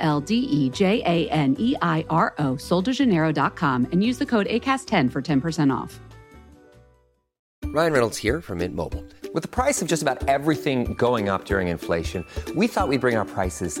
L D E J A N E I R O, soldejaneiro.com, and use the code ACAST10 for 10% off. Ryan Reynolds here from Mint Mobile. With the price of just about everything going up during inflation, we thought we'd bring our prices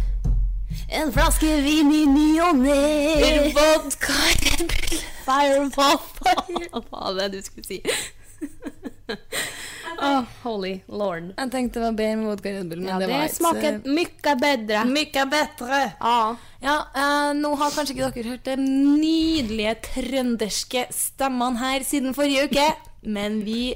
En flaske vin i ny og ne. Vodka Red. Fireball. Hva var det du skulle si? Oh, holy lord. Jeg tenkte det var bedre med vodka Red Bull, men Ja, det, det, var smaker så- mye bedre. Mye bedre. Ah. Ja, uh, nå har kanskje ikke dere hørt de nydelige trønderske stemmene her siden forrige uke, men vi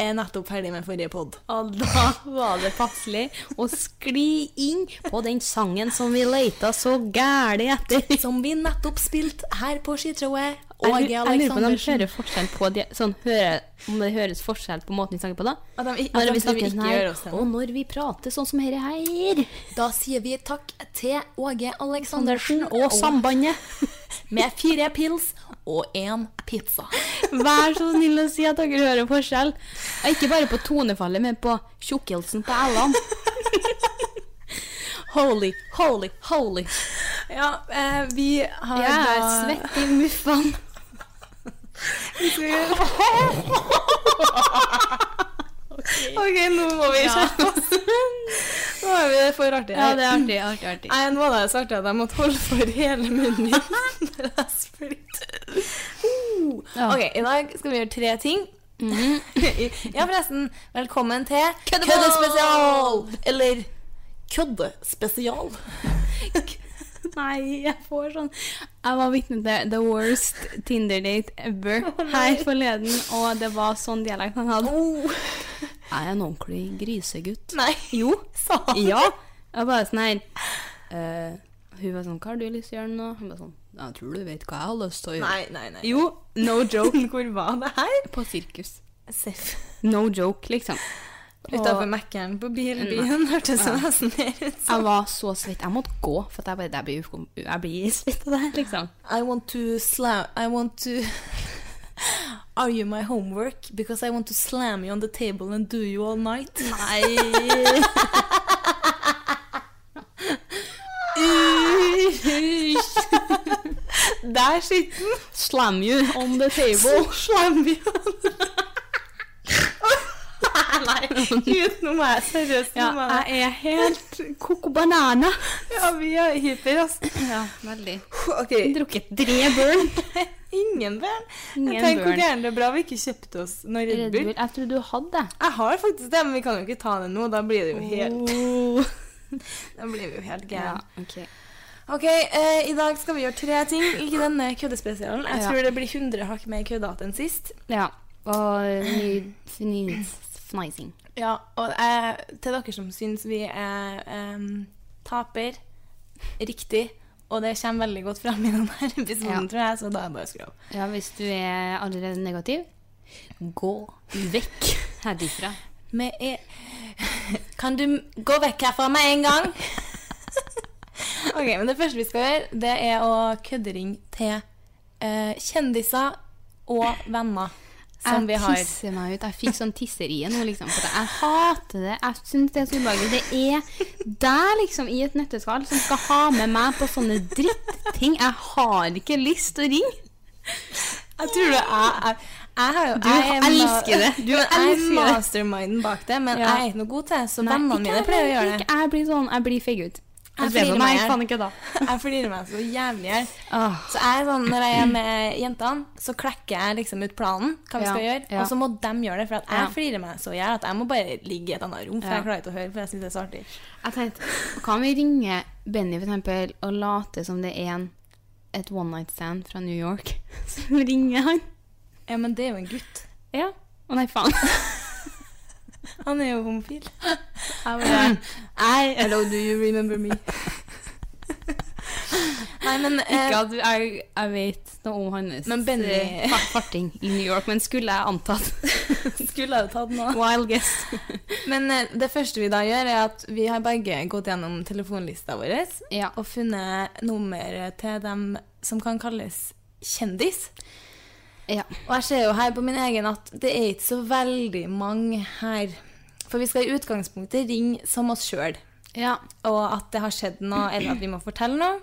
er nettopp ferdig med forrige pod. Og da var det passelig å skli inn på den sangen som vi leita så gæli etter. Som vi nettopp spilte her på skitshowet. Jeg jeg lurer på om de hører forskjell på de, sånn, hører, Om det høres forskjell på måten vi snakker på da? At de, at Når vi snakker vi sånn her, og når vi prater sånn som dette her Da sier vi takk til Åge Aleksandersen og sambandet. Med fire pils og én pizza. Vær så snill å si at dere hører forskjell. Og Ikke bare på tonefallet, men på tjukkelsen på l-ene. Holy, holy, holy. Ja, eh, vi har Jeg er da svett i muffene. Ok, nå må vi skjerpe oss. Nå er vi for artig Ja, det er artig, artig, artig. Nei, nå var det så artig at jeg måtte holde for hele munnen min når jeg splitter. Uh. Ja. Ok, i dag skal vi gjøre tre ting. ja, forresten, velkommen til! Køddespesial! Eller Køddespesial. Nei, jeg får sånn Jeg var vitne til the worst Tinder-date ever her forleden, og det var sånn dialekt han hadde. Oh. Jeg er en ordentlig grisegutt. Nei. Jo. Sa han Ja. Jeg bare sånn her uh, Hun var sånn 'Hva har du lyst til å gjøre nå?' Hun bare sånn 'Jeg tror du vet hva jeg har lyst til å gjøre'. Nei, nei, nei. Jo, no joke. Hvor var det her? På sirkus. Seff. No joke, liksom. Utafor Mækkern på bilbyen. Hørtes det nesten mer ut Jeg var så svett. Jeg måtte gå, for jeg, bare, jeg blir, jeg blir svett av det her, liksom. I want to slam I want to Are you my homework? Because I want to slam you on the table and do you all night. Nei. Der sitter den! Slam you on the table. Slam you Nei, gud, nå må jeg seriøst Ja, nå må jeg- jeg er helt koko banana. ja, vi er hyper, altså. Ja, veldig. Ok, Drukket tre børn. ingen børn. Ingen Tenk hvor gærent det er bra vi ikke kjøpte oss noe Red Bull. Jeg tror du hadde det. Jeg har faktisk det, men vi kan jo ikke ta det nå. Da blir det jo helt Oh. Da blir vi jo helt Ja, gærne. ok. Eh, i dag skal vi gjøre tre ting i denne køddespesialen. Jeg Ja. tror det blir 100 hakk mer køddete enn sist. Ja. Og ny, ny fnising. Ja, og eh, til dere som syns vi er eh, taper riktig, og det kommer veldig godt fram i denne episoden, Ja. tror jeg, så da er det bare å skru opp. Ja, hvis du er allerede negativ, gå vekk herifra. Kan du gå vekk herfra med en gang? ok, men det første vi skal gjøre, det er å kødde ring til eh, kjendiser og venner som vi jeg tisser meg ut. Jeg fikk sånn tisserie nå, liksom. For jeg hater det. Jeg syns det er så ubehagelig. Det er deg, liksom, i et nøtteskall som skal ha med meg på sånne dritting. Jeg har ikke lyst til å ringe. Jeg tror det er jeg, har jo Du jeg er elsker det. Du jeg er masterminden bak det, men Ja. jeg er ikke noe god til det, så vennene mine pleier å gjøre det. Jeg blir sånn, jeg blir feig ut. Jeg flirer meg, i hjel. Jeg flirer meg så jævlig i hjel. Så jeg er sånn, Når jeg er med jentene, så klekker jeg liksom ut planen, hva vi Ja, skal gjøre. ja. Og så må de gjøre det, for at jeg Ja. flirer meg så i hjel at jeg må bare ligge i et annet rom. For jeg klarer ikke å høre, for jeg syns det er så artig. Jeg tenkte, Kan vi ringe Benny for eksempel, og late som det er en, et one night stand fra New York? som ringer han. Ja, men det er jo en gutt. Ja. Å nei, faen. Han er jo homofil. I, hello, do you remember me? Nei, men eh, ikke at jeg, jeg vet noe om hans Men Benny- eh, farting i New York, men skulle jeg antatt. skulle jeg jo tatt noe. Wild guess. Men eh, det første vi da gjør, er at vi har begge gått gjennom telefonlista vår Ja. og funnet nummer til dem som kan kalles kjendis. Ja. Og jeg ser jo her på min egen at det er ikke så veldig mange her. For vi skal i utgangspunktet ringe som oss sjøl. ja. Og at det har skjedd noe, eller at vi må fortelle noe.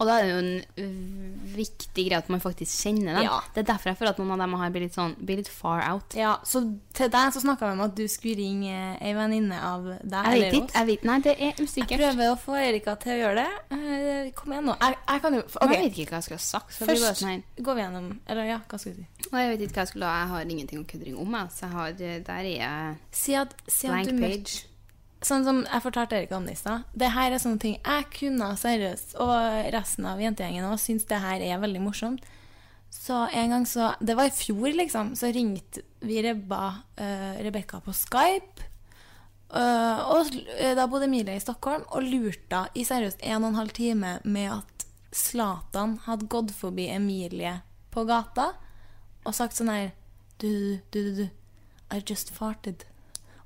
Og da er det jo en viktig greie at man faktisk kjenner dem. Ja. Det er derfor jeg føler at noen av dem har blitt litt sånn, litt far out. Ja, Så til deg så snakka vi om at du skulle ringe ei venninne av deg Jeg vet eller ikke. Jeg vet, nei, det er Jeg prøver å få Erika til å gjøre det. Eh, Kom igjen nå. Jeg, jeg kan jo okay. Jeg vet ikke hva jeg skulle ha sagt. Først sånn går vi gjennom Eller ja, hva skal vi si? Jeg vet ikke hva jeg skulle ha. Jeg har ingenting å køddring om. Jeg. Så jeg har, der er jeg Si at, si at blank du møtte page. Sånn som jeg fortalte Erik om det i stad. Det her er sånne ting jeg kunne seriøst, og resten av jentegjengen òg, syns det her er veldig morsomt. Så en gang så Det var i fjor, liksom. Så ringte vi Rebba, uh, Rebekka på Skype. Uh, og uh, da bodde Emilie i Stockholm og lurte i seriøst en og en halv time med at Zlatan hadde gått forbi Emilie på gata og sagt sånn her Du, du, du, du. I just farted.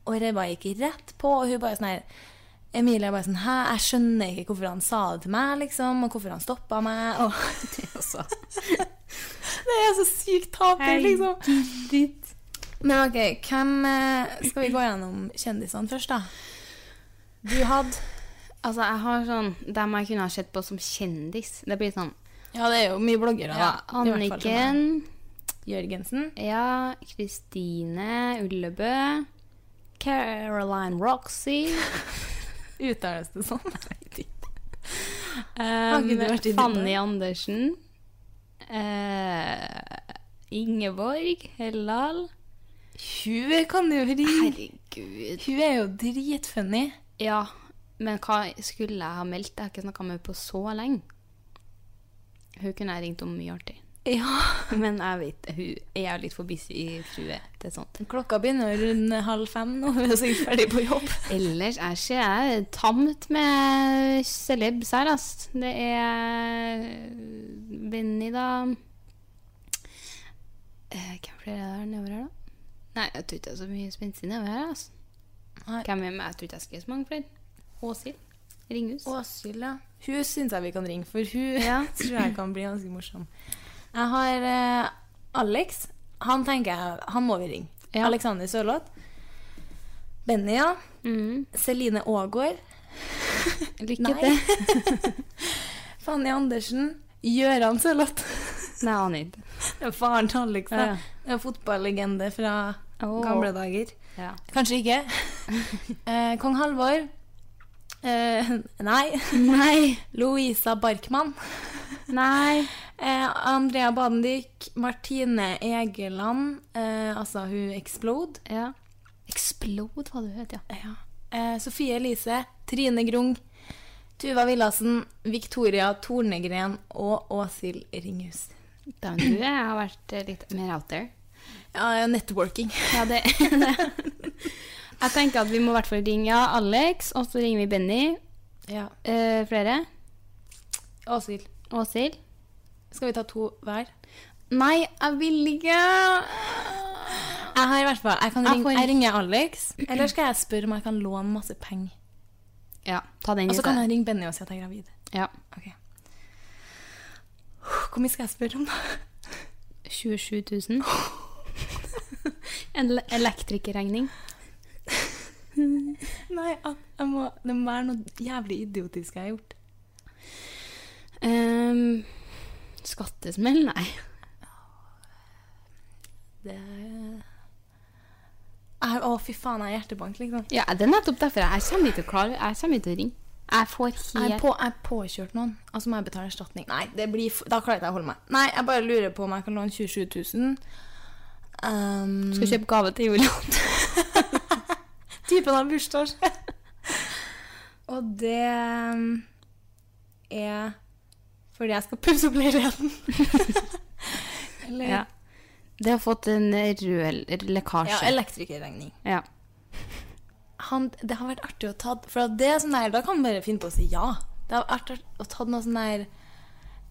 Og det bare gikk rett på, og hun bare sånn her Emilie bare sånn Hæ, jeg skjønner ikke hvorfor han sa det til meg, liksom, og hvorfor han stoppa meg. Og det er så Det er så sykt taper, liksom. Men OK, hvem eh, Skal vi gå gjennom kjendisene først, da? Du hadde Altså, jeg har sånn Dem jeg kunne ha sett på som kjendis. Det blir sånn Ja, det er jo mye bloggere, ja, da. I hvert fall for meg. Anniken. Jørgensen. Ja, Kristine Ullebø. Caroline Roxy. Uttales det sånn? Um, Fanny Andersen. Uh, Ingeborg Hellal. Hun kan jo ringe. Herregud. Hun er jo dritfunny. Ja, men hva skulle jeg ha meldt? Jeg har ikke snakka med henne på så lenge. Hun kunne jeg ringt om mye artig. Ja. Men jeg vet, hun er litt for busy frue til sånt. Klokka begynner rundt halv fem nå. Hun er sikkert ferdig på jobb. Ellers er ikke jeg tamt med celebs her, ass. Det er Benny, da. Eh, Hvem flere er der nedover her, da? Nei, jeg tror ikke det er så mye spenstig nedover her, ass. Hvem er med? Jeg tror ikke jeg skrev så mange flere. Åshild. Ringhus. Åshild, ja. Hun syns jeg vi kan ringe, for hun Ja. tror jeg kan bli ganske morsom. Jeg har eh, Alex. Han tenker jeg, han må vi ringe. Ja. Alexander Sørloth. Benny, ja. Mm. Celine Aagaard. Lykke til. Fanny Andersen. Gøran Sørloth. Nei, aner ikke. Faren til Alex. da. Ja. Er Fotballegende fra oh. gamle dager. Ja. Kanskje ikke. eh, Kong Halvor. Eh, nei. Nei. Louisa Barkmann. Nei. Eh, Andrea Badendik, Martine Egeland. Eh, altså hun Explode. Ja. Explode, hva du het, ja. Ja. Eh, Sofie Elise. Trine Grung. Tuva Villassen. Victoria Tornegren og Åshild Ringhus. Da du jeg har vært eh, litt mer out there. Ja, networking. Ja, det, Jeg tenker at vi må i hvert fall ringe ja, Alex, og så ringer vi Benny. Ja. Eh, flere. Åshild. Åshild. Skal vi ta to hver? Nei, jeg vil ikke. Jeg har i hvert fall Jeg, kan ringe, jeg ringer Alex. Eller skal jeg spørre om jeg kan låne masse penger? Ja, ta den Og så kan jeg ringe Benny og si at jeg er gravid. Ja. Ok. Hvor mye skal jeg spørre om, da? 27 000. En ele- elektrikerregning. Nei, må, det må være noe jævlig idiotisk jeg har gjort. Um, skattesmell? Nei. Det er, Å, fy faen, jeg har hjertebank, liksom. Ja, Det er nettopp derfor jeg kommer ikke til å klare Jeg kommer ikke til å ringe. Jeg får Jeg er på, jeg er påkjørt noen, Altså må jeg betale erstatning. Nei, det blir, f- da klarer jeg ikke å holde meg. Nei, jeg bare lurer på om jeg kan låne 27 000. Um, Skal kjøpe gave til Julian. Typen av bursdag. og det um, er fordi jeg skal pusse opp leiligheten. Eller Ja. Det har fått en rød ja, lekkasje. elektrikerregning. Ja. Han, det har vært artig å ta For det er sånn der, da kan man bare finne på å si ja. Det har vært artig å ta noe sånn der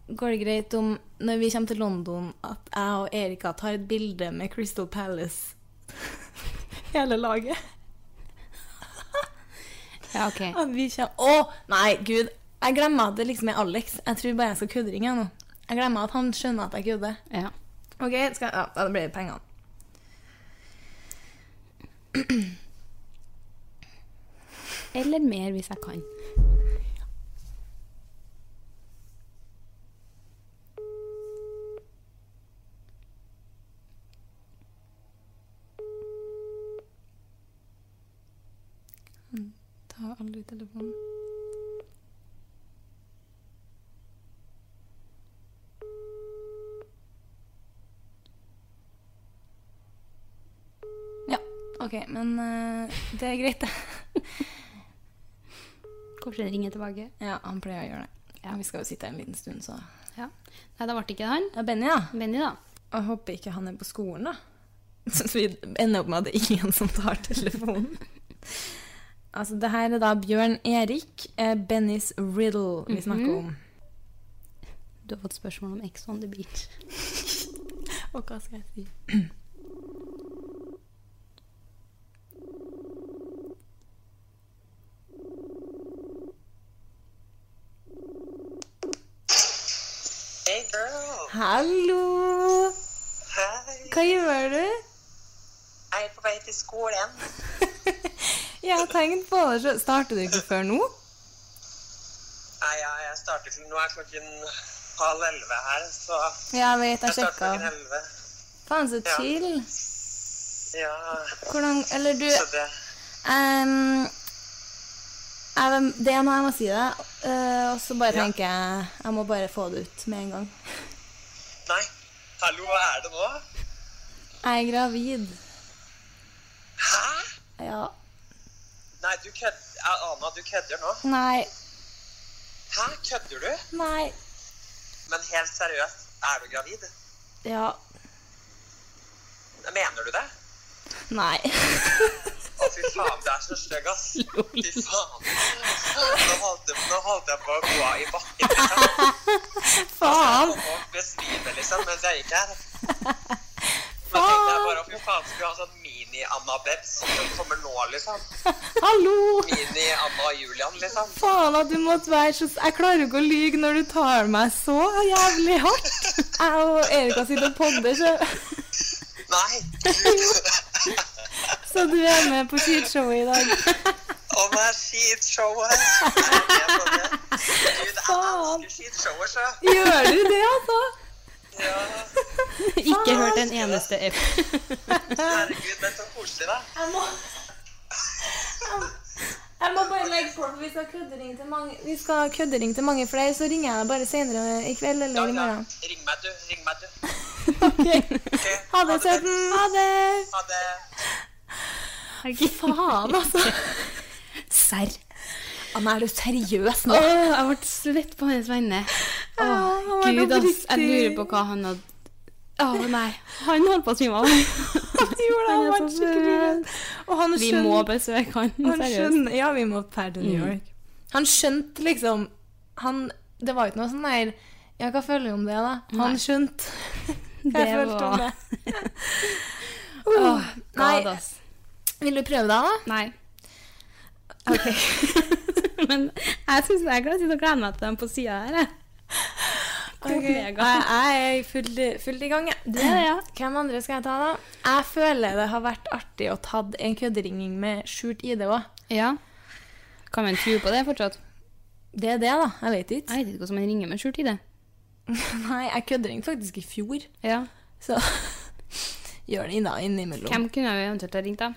Går det greit om når vi kommer til London, at jeg og Erika tar et bilde med Crystal Palace? Hele laget. ja, OK. At vi kommer Å, nei, gud. Jeg glemmer at det liksom er Alex. Jeg tror bare jeg skal kødderinge nå. Jeg glemmer at han skjønner at jeg kødder. Ja. OK, skal, ja, da blir det pengene. Eller mer, hvis jeg kan. Ta aldri telefonen. OK, men uh, det er greit, det. Kanskje han ringer tilbake. Ja, han pleier å gjøre det. Ja, Vi skal jo sitte her en liten stund, så Ja. Nei, da ble det ikke han. Ja, Benny, ja. Benny, da. Og jeg håper ikke han er på skolen, da. Så vi ender opp med at det er ingen som tar telefonen. altså, det her er da Bjørn Erik, eh, Bennys riddle vi snakker om. Du har fått spørsmål om Ex on the beach. Og hva skal jeg si? Hey girl. Hallo! Hei. Hva gjør du? Jeg er på vei til skolen. Jeg har tenkt på det. Starter du ikke før nå? Nei, ja, jeg starter til Nå er klokken halv elleve her, så Jeg vet, jeg jeg sjekka. Faen, så Ja. chill. Ja, Hvordan Eller du så det Um, jeg, Det er noe jeg må si deg, uh, og så bare Ja. tenker jeg Jeg må bare få det ut med en gang. Nei. Hallo, hva er det nå? Jeg er gravid. Hæ? Ja. Nei, du kødder Anna, du kødder nå. Nei. Hæ, kødder du? Nei. Men helt seriøst, er du gravid? Ja. Mener du det? Nei. Å, fy faen, du er så stygg, ass. Fy faen. Nå holdt, jeg, nå holdt jeg på å gå av i bakken, liksom. Faen. Og folk besvimer, liksom, mens jeg gikk her. Fy faen, skulle ha sånn mini-Anna-bebs som kommer nå, liksom. Hallo! Mini-Anna og Julian, liksom. Faen at du måtte være så Jeg klarer ikke å lyge når du tar meg så jævlig hardt. Jeg og Erika sitter og podder, så, Nei. så du er med på skitshowet i dag. Å, hva er skitshowet? Det? Faen. så. Gjør du det, altså? Ja, Ikke hørt en eneste F. herregud, men så koselig, da. Jeg må Jeg må bare legge på, for vi skal kødderinge til mange Vi skal kødderinge til mange flere, så ringer jeg deg bare senere i kveld eller i Ja, morgen. Ring meg, du. Ring meg, du. okay. okay. Ha det, søten. Ha det. Ha det. Faen, altså. Serr. Anna, er du seriøs nå? nå? jeg ble svett på hans vegne. Åh, ja, gud, ass. Jeg lurer på hva han hadde Å, nei. Han holdt på å svime av. Han gjorde det, han var så skikkelig redd. Vi skjønner- må besøke han. Han Seriøst. ja, vi må per til New York. Han skjønte liksom han, Det var ikke noe sånn der Ja, hva føler du om det, da? Han Nei. skjønte hva Det jeg følte om det. oh, Nei. God. Vil du prøve deg, da? Nei. Ok. Men jeg syns jeg kan sitte og glede meg til dem på sida her, jeg. Ok, Jeg, jeg er fullt full i gang, jeg. Ja. Hvem andre skal jeg ta, da? Jeg føler det har vært artig å ta en kødderinging med skjult ID òg. Ja. Kan man tro på det fortsatt? Det er det, da. Jeg vet ikke. Jeg vet ikke hvordan man ringer med skjult ID. Nei, jeg kødderingte faktisk i fjor, Ja. så gjør det innimellom. Hvem kunne vi eventuelt ha ringt, da?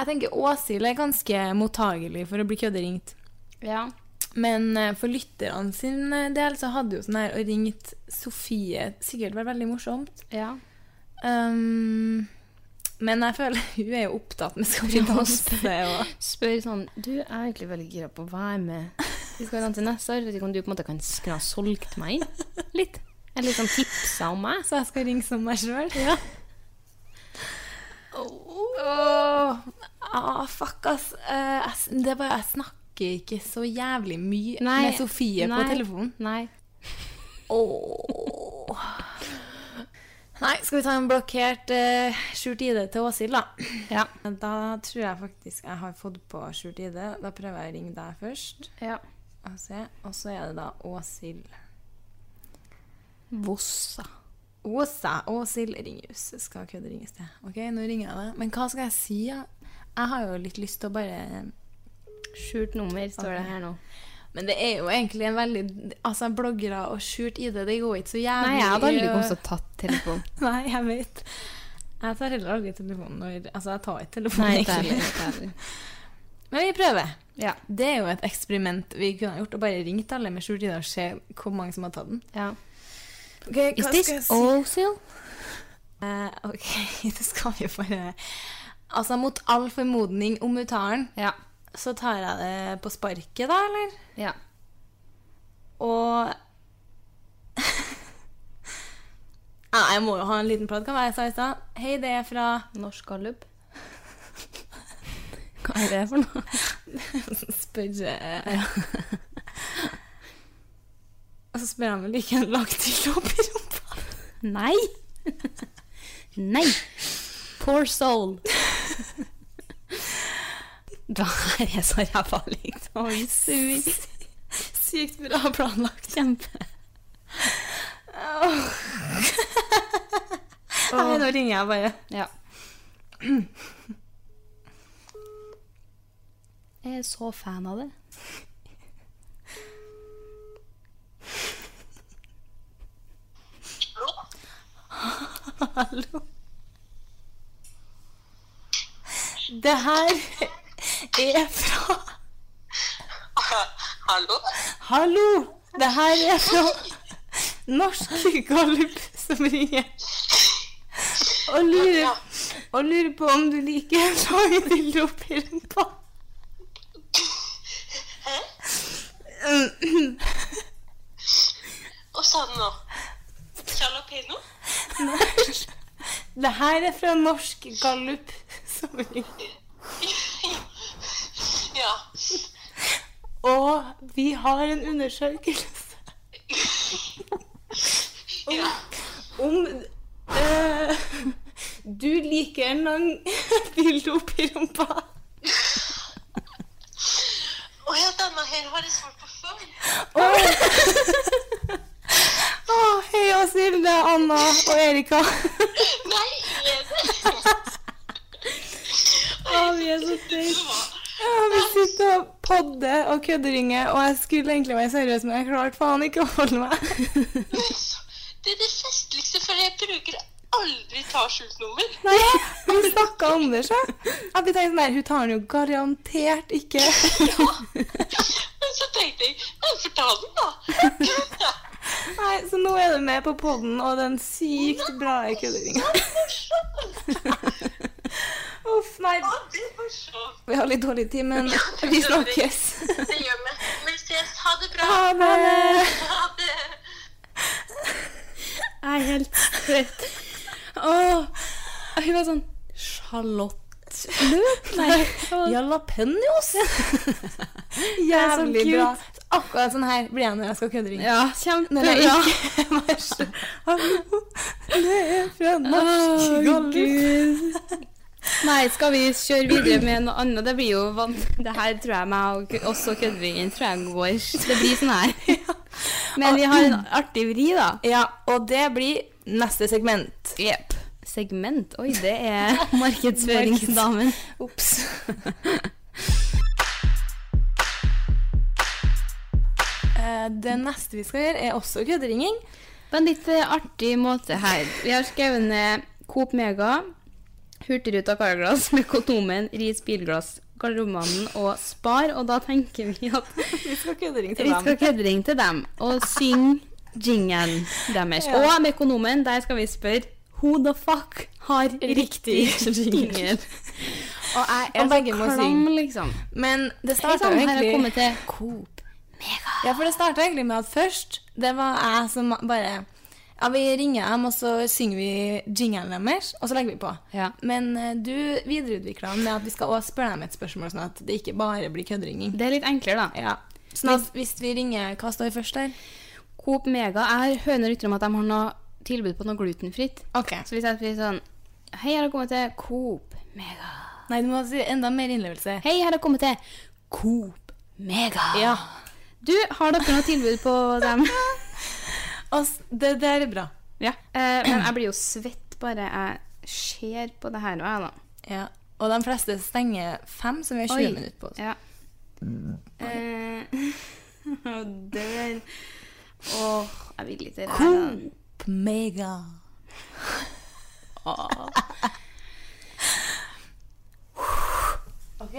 Jeg tenker Åshild er ganske mottagelig for å bli kødderingt. Ja. Men eh, for lytterne sin eh, del så hadde jo sånn her å ringe Sofie sikkert vært veldig morsomt. ja. Um, men jeg føler hun er jo opptatt med Skal vi danse og Spør sånn Du, jeg er egentlig veldig gira på å være med Vi Skal danse neste år. Vet ikke om du på en måte kan kunne ha solgt meg inn litt? Eller liksom tipsa om meg? Så jeg skal ringe som meg sjøl? Ja. Ah, fuck, ass. Eh, jeg, det er bare, jeg snakker ikke så jævlig mye Nei, med Sofie nei. på telefonen. Nei. Åh. Nei, skal vi ta en blokkert uh, skjult ID til Åshild, da? Ja. Da tror jeg faktisk jeg har fått på skjult ID. Da prøver jeg å ringe deg først. Ja. Og så er det da Åshild Vossa. Åsa. Åshild Ringhus skal kødde ringes til. Ok, nå ringer jeg deg. Men hva skal jeg si, da? Jeg har jo litt lyst til å bare Skjult nummer står det her nå. Men det er jo egentlig en veldig Altså, bloggere og skjult ID, det går ikke så jævlig Nei, jeg hadde aldri kommet til å tatt telefonen. Nei, jeg vet. Jeg tar heller aldri telefonen når Altså, jeg tar ikke telefonen. Nei, egentlig. heller, ikke heller. Men vi prøver. Ja. Det er jo et eksperiment vi kunne gjort, og bare ringt alle med skjult ID og se hvor mange som har tatt den. ja. Ok, Is this si? Åshild? Eh, ok, det skal vi bare Altså, mot all formodning om hun tar den, Ja. så tar jeg det på sparket, da, eller? ja. Og ja, Jeg må jo ha en liten prat, kan være jeg sa i stad. Hei, det er fra Norsk gallup. Hva er det for noe? Spør eh, Og så spør han vel ikke en lagt til opp i rumpa. Nei! Nei! Poor soul. Da er jeg så ræva liksom. Oi, sykt. Sykt bra planlagt. Kjempe. Nei, nå ringer jeg bare. Ja. Jeg er så fan av det. Hallo. Det her er fra Hallo? Hallo! Det her er fra Norsk Gallup som ringer. Og lurer, og lurer på om du liker en lang dildo oppi rumpa. Hva sa du nå? Jalapeno? Det her er fra Norsk Gallup. Ja. Og vi har en undersøkelse ja. om øh, du liker en lang dildo oppi rumpa. Å ja, denne her har jeg svart på før. Å, hei, Åshild. Det er Anna og Erika. Nei, er det? Å, vi er så teite. Ja, vi sitter og podder og kødderinger, og jeg skulle egentlig være seriøs, men jeg klarte faen ikke å holde meg. Det er det festligste, for jeg bruker aldri ta skjult nummer. Nei, vi snakka om det, så. Vi tenkte sånn der, hun tar den jo garantert ikke. ja, Men så tenkte jeg, men fortal den da. Nei, Så nå er du med på podden og den sykt bra kødderinga. Uff, nei. Vi har litt dårlig tid, men vi snakkes. Det gjør vi. Vi ses. Ha det bra. Ha det. Ha det. Jeg er helt. Åh, hun var sånn Charlotte Løk? Nei. Jalapeños. Jævlig bra. Akkurat sånn her blir jeg når jeg skal kødderinge. Ja, kjempebra. Hallo, det er fra Norsk. Gud. Nei, skal vi kjøre videre med noe annet? Det blir jo vant... Det her tror jeg meg og også kødderingen tror jeg går Det blir sånn her. Men vi har en artig vri, da. Ja, og det blir neste segment. Jepp. Segment? Oi, det er markedsføringsdamen. Ops. Det neste vi skal gjøre, er også kødderinging. På en litt eh, artig måte her. Vi har skrevet ned Coop Mega, Hurtigruta Carglass med Kotomen, Ris bilglass Garderobemannen og Spar, og da tenker vi at Vi skal kødderinge til køddering til dem og synge jingelen deres. Ja. Og med Økonomen, der skal vi spørre Who the fuck har riktig jingle? Og jeg er Og så klam, liksom. Men det starter starta egentlig jo her er kommet til Coop. Ja, for det starta egentlig med at først Det var jeg som bare Ja, vi ringer dem, og så synger vi jinglen deres, og så legger vi på. Ja. Men eh, du videreutvikla den med at vi skal også spørre dem et spørsmål, sånn at det ikke bare blir køddringing. Det er litt enklere, da. Ja. Sånn at hvis vi ringer Hva står først der? Coop Mega Jeg høner rykter om at de har noe tilbud på noe glutenfritt. OK. Så hvis jeg sier sånn Hei, her har kommet til Coop Mega. Nei, du må si enda mer innlevelse. Hei, her har kommet til Coop Mega. Ja. Du, har dere noe tilbud på dem? Det der er bra. ja. Eh, men jeg blir jo svett bare jeg ser på det her òg, jeg, da. Ja. Og de fleste stenger fem, så vi har 20 Oi. minutter på oss. Ja. Eh, der. Åh, jeg vil ikke det her. mega Mega. OK.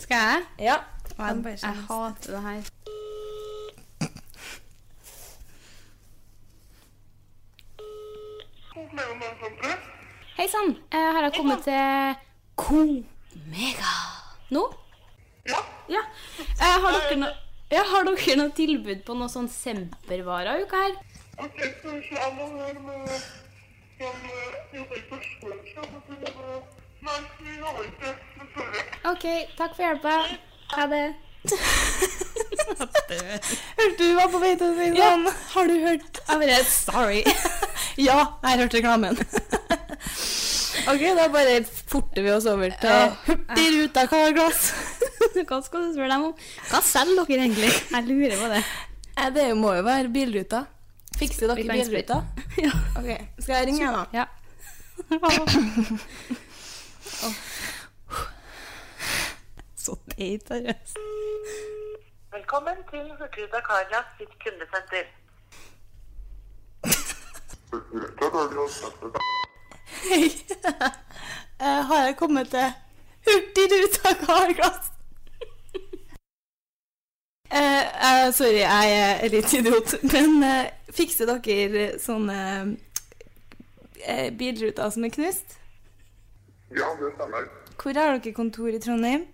Skal jeg? Ja. Jeg, jeg, jeg hater det her. Hei sann, eh, har jeg kommet til Komega Nå? Ja. ja. Eh, har, dere no ja, har dere noe tilbud på noe sånn Sempervarer uka her? OK, takk for hjelpa. Ha det. Hørte du var på vei til å si Ja, sånn? har du hørt? Jeg bare Sorry. Ja, jeg har hørt reklamen. OK, da bare forter vi oss over til Ja. Hurtigruta karglass. Hva skal du spørre dem om? Hva selger dere egentlig? Jeg lurer på det. Eh, Det må jo være bilruta. Fikser dere bilruta? Ja. Ok, Skal jeg ringe, da? ja. Så teit, seriøst. Velkommen til Hurtigruta Carglass sitt kundesenter. Hei. Eh, har jeg kommet til Hurtigruta Carglass? Eh, eh, sorry, jeg er litt idiot, men eh, fikser dere sånne eh, bilruter som er knust? Ja, det stemmer. Hvor har dere kontor i Trondheim?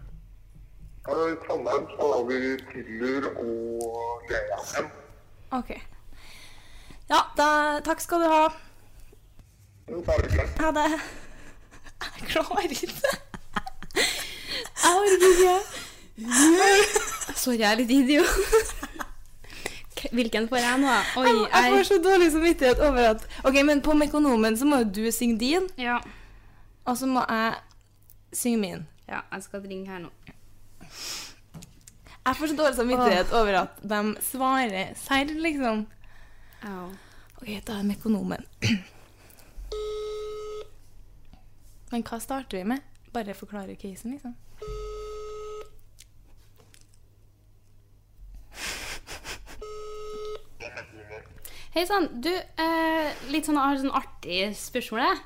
I Trondheim så har vi Tiller og Leangen. Ok. Ja, da, takk skal du ha. Hyggelig. Ha det. Jeg klarer ikke. Jeg orker ikke. Sorry, jeg er litt idiot. Hvilken får jeg nå? Oi, Jeg, jeg får så dårlig samvittighet over at Ok, men på Mekonomen så må jo du synge din, ja. og så må jeg synge min. ja, jeg skal ringe her nå. Jeg får så dårlig samvittighet over at de svarer serr, liksom. Au. Ok, da er Mekonomen. Men hva starter vi med? Bare forklare casen, liksom. Hei sann, du, eh, litt sånn, jeg har et sånn artig spørsmål.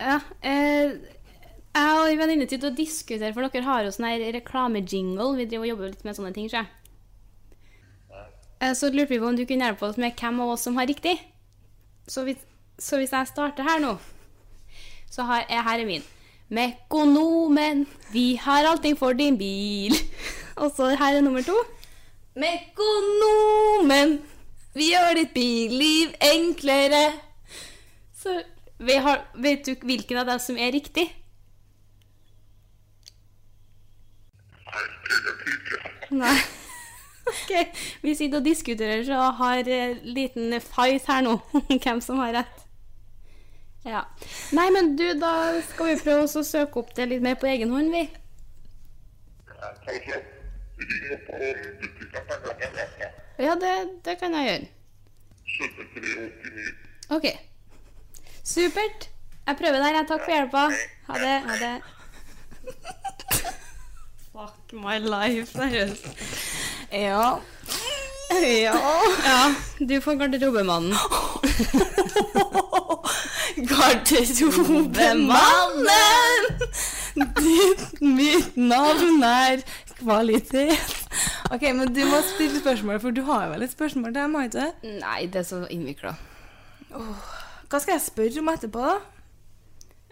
Ja, eh, jeg og en venninne sitter og diskuterer, for dere har jo sånn her reklamejingle. Vi driver og jobber litt med sånne ting, tror jeg. Eh, Så lurte vi på om du kunne hjelpe oss med hvem av oss som har riktig. Så hvis, så hvis jeg starter her nå, så har jeg her er min. Mekonomen, vi har allting for din bil. Og så her er nummer to. Mekonomen, vi gjør ditt billiv enklere. Så vi har, vet du hvilken av dem som er riktig? Nei. Ok, vi sitter og diskuterer så har en liten fight her nå, hvem som har rett. Ja. Nei, men du, da skal vi prøve å søke opp det litt mer på egen hånd, vi. Ja, det, det kan jeg gjøre. 7389. Ok. Supert. Jeg prøver der, jeg. Takk for hjelpa. Ha det. Ha det. Fuck my life, seriøst. Ja. Ja. Ja, du får garderobemannen. Garderobemannen! Ditt, mitt navn er kvalitet. Ok, men du må stille spørsmål, for du har jo vel et spørsmål til meg, ikke? Nei, det er så innvikla. Hva skal jeg spørre om etterpå, da?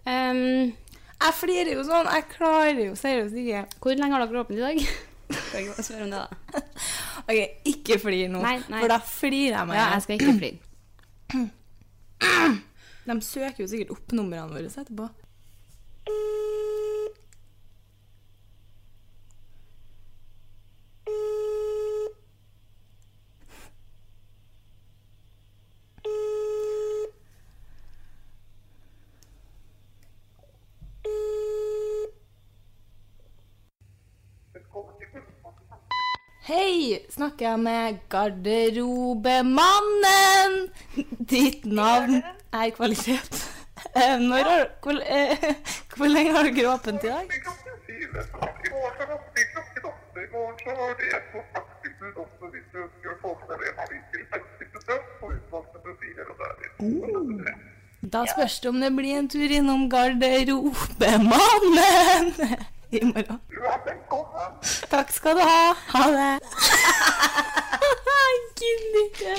Um, Jeg flirer jo sånn. Jeg klarer jo seriøst ikke. hvor lenge har dere åpent i dag? Skal jeg bare spørre om det, da? Ok, ikke flir nå, Nei, nei. for da flirer jeg meg. Ja, jeg skal ikke flire. De søker jo sikkert opp numrene våre etterpå. Hei, snakker jeg med garderobemannen? Ditt navn er kvalitet. Eh, Når har, hvor, eh, hvor lenge har dere åpent i dag? I klokken fire. I morgen så åpner klokken åtte. I morgen så har vi et på faktisk også hvis du ønsker å få med deg en til 50 besøk på utvalgte profiler og der. Da spørs det om det blir en tur innom garderobemannen i morgen. Du er velkommen. Takk skal du ha. Ha det. Jeg gidder ikke.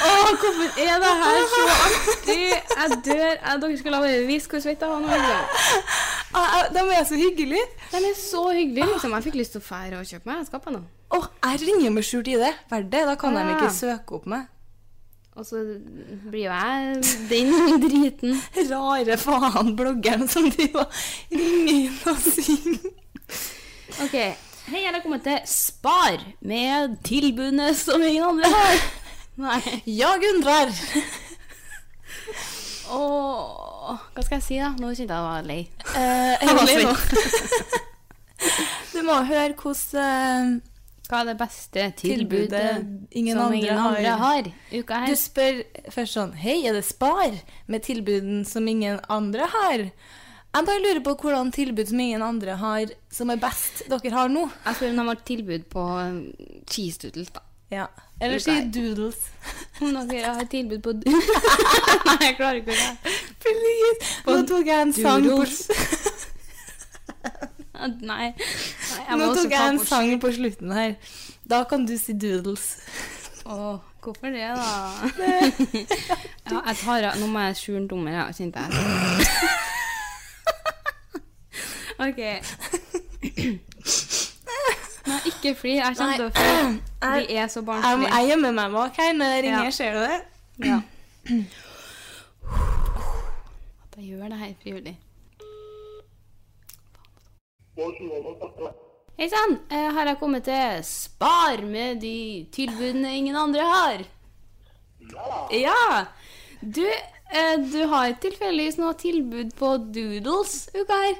Å, hvorfor er det her så artig? Jeg dør. Jeg, dere skal la meg vise hvor svett jeg var nå. Ah, ah, De er så hyggelige. De er så hyggelige. Liksom. Jeg fikk lyst til å fære og kjøpe meg skap nå. Åh, jeg ringer med skjult ID. Verdt det. Da kan de ikke søke opp meg. Og så blir jo jeg den driten. Rare faen, bloggeren som driver og ringer inn og synger. Ok. Hei, jeg har kommet til Spar med tilbudene som ingen andre har. Nei. Ja, Gundrar. Åh, hva skal jeg si, da? Nå kjente jeg jeg var lei. Eh, Jeg var nå. svett. Du må høre hvordan Hva er det beste Tilbudet tilbudet ingen som andre ingen andre har? Uka her. Du spør først sånn Hei, er det Spar med tilbuden som ingen andre har? Jeg bare lurer på hvordan tilbud som ingen andre har, som er best dere har nå. Jeg spør om de har tilbud på um, cheese doodles, da. Ja. Eller si doodles. Om dere har tilbud på Nei, jeg klarer ikke det. Please. Nå tok jeg en sang på, Doodles. Nei. Nei, nå tok jeg en sang på slutten her. Da kan du si doodles. Åh, hvorfor det, da? ja, jeg tar Nå må jeg skjule en dommer, ja, kjente jeg. OK. Nei, ikke fly. Jeg kommer til å fly. Vi er så barnslige. jeg gjemmer meg bak her når jeg ringer, Ja. ser du det? Ja. At jeg gjør det her frivillig. Hei sann, her har jeg kommet til Spar med de tilbudene ingen andre har? Ja! Du, eh, du har tilfeldigvis noe tilbud på doodles uka her?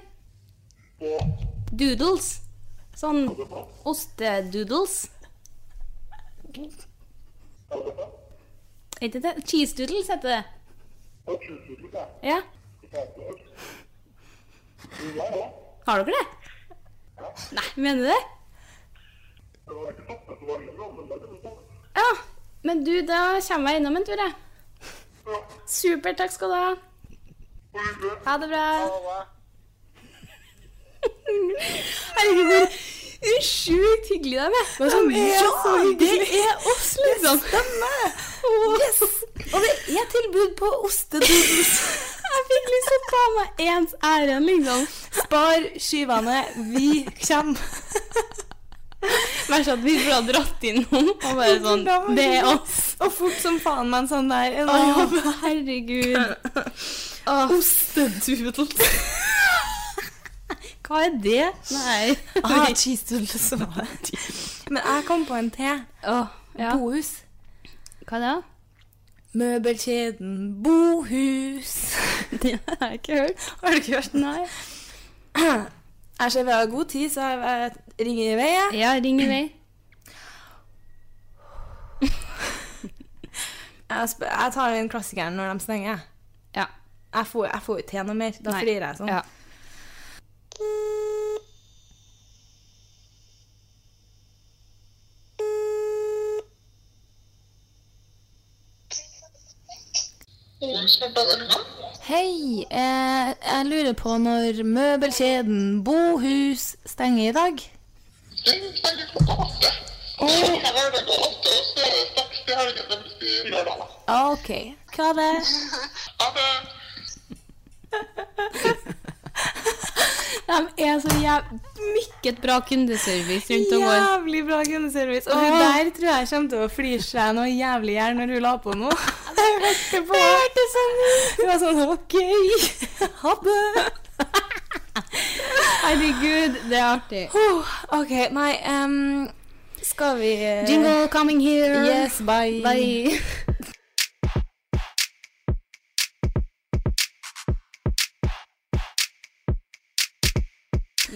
Doodles. Sånn ostedoodles. Er det det? Cheese doodles heter det. Ja. Har dere det? Nei, mener du det? Ja, men du, da kommer jeg innom en tur, jeg. Supert, takk skal du ha. Ha det bra. Herregud, hvor sjukt hyggelig de er. Er ja, så. Det er oss, liksom. Det Stemmer! Yes! Og det er tilbud på ostedoodles. Jeg fikk liksom å ta meg ens ærend, liksom. Spar skyvene, vi kommer. Verst at vi burde ha dratt inn noen og bare sånn Det er oss. Og fort som faen med en sånn der. En Å, sånn herregud. Ostedoodles. Hva er det? Nei. Ah, cheese doodles. Men jeg kom på en til. Oh, ja. Bohus. Hva er det? Møbelkjeden Bohus. Det har jeg ikke hørt. Har du ikke hørt? Nei. Jeg ser vi har god tid, så jeg ringer i vei. jeg. Ja, ring i vei. Jeg, tar den klassikeren når de stenger. Ja. Jeg får, jeg får ikke til noe mer. Da flirer jeg sånn. Ja. Hei, eh, jeg lurer på når møbelkjeden Bohus stenger i dag? OK. Hva er det? De er så jæv... Mykket bra kundeservice rundt om vår. Jævlig bra kundeservice. Og hun der tror jeg kommer til å flire seg noe jævlig i hjel når hun la på noe. Jeg hørte på. Jeg hørte sånn. Hun var sånn OK. Ha det. Herregud, det er artig. OK, nei um, Skal vi uh, Jingle coming here. Yes, bye. Bye.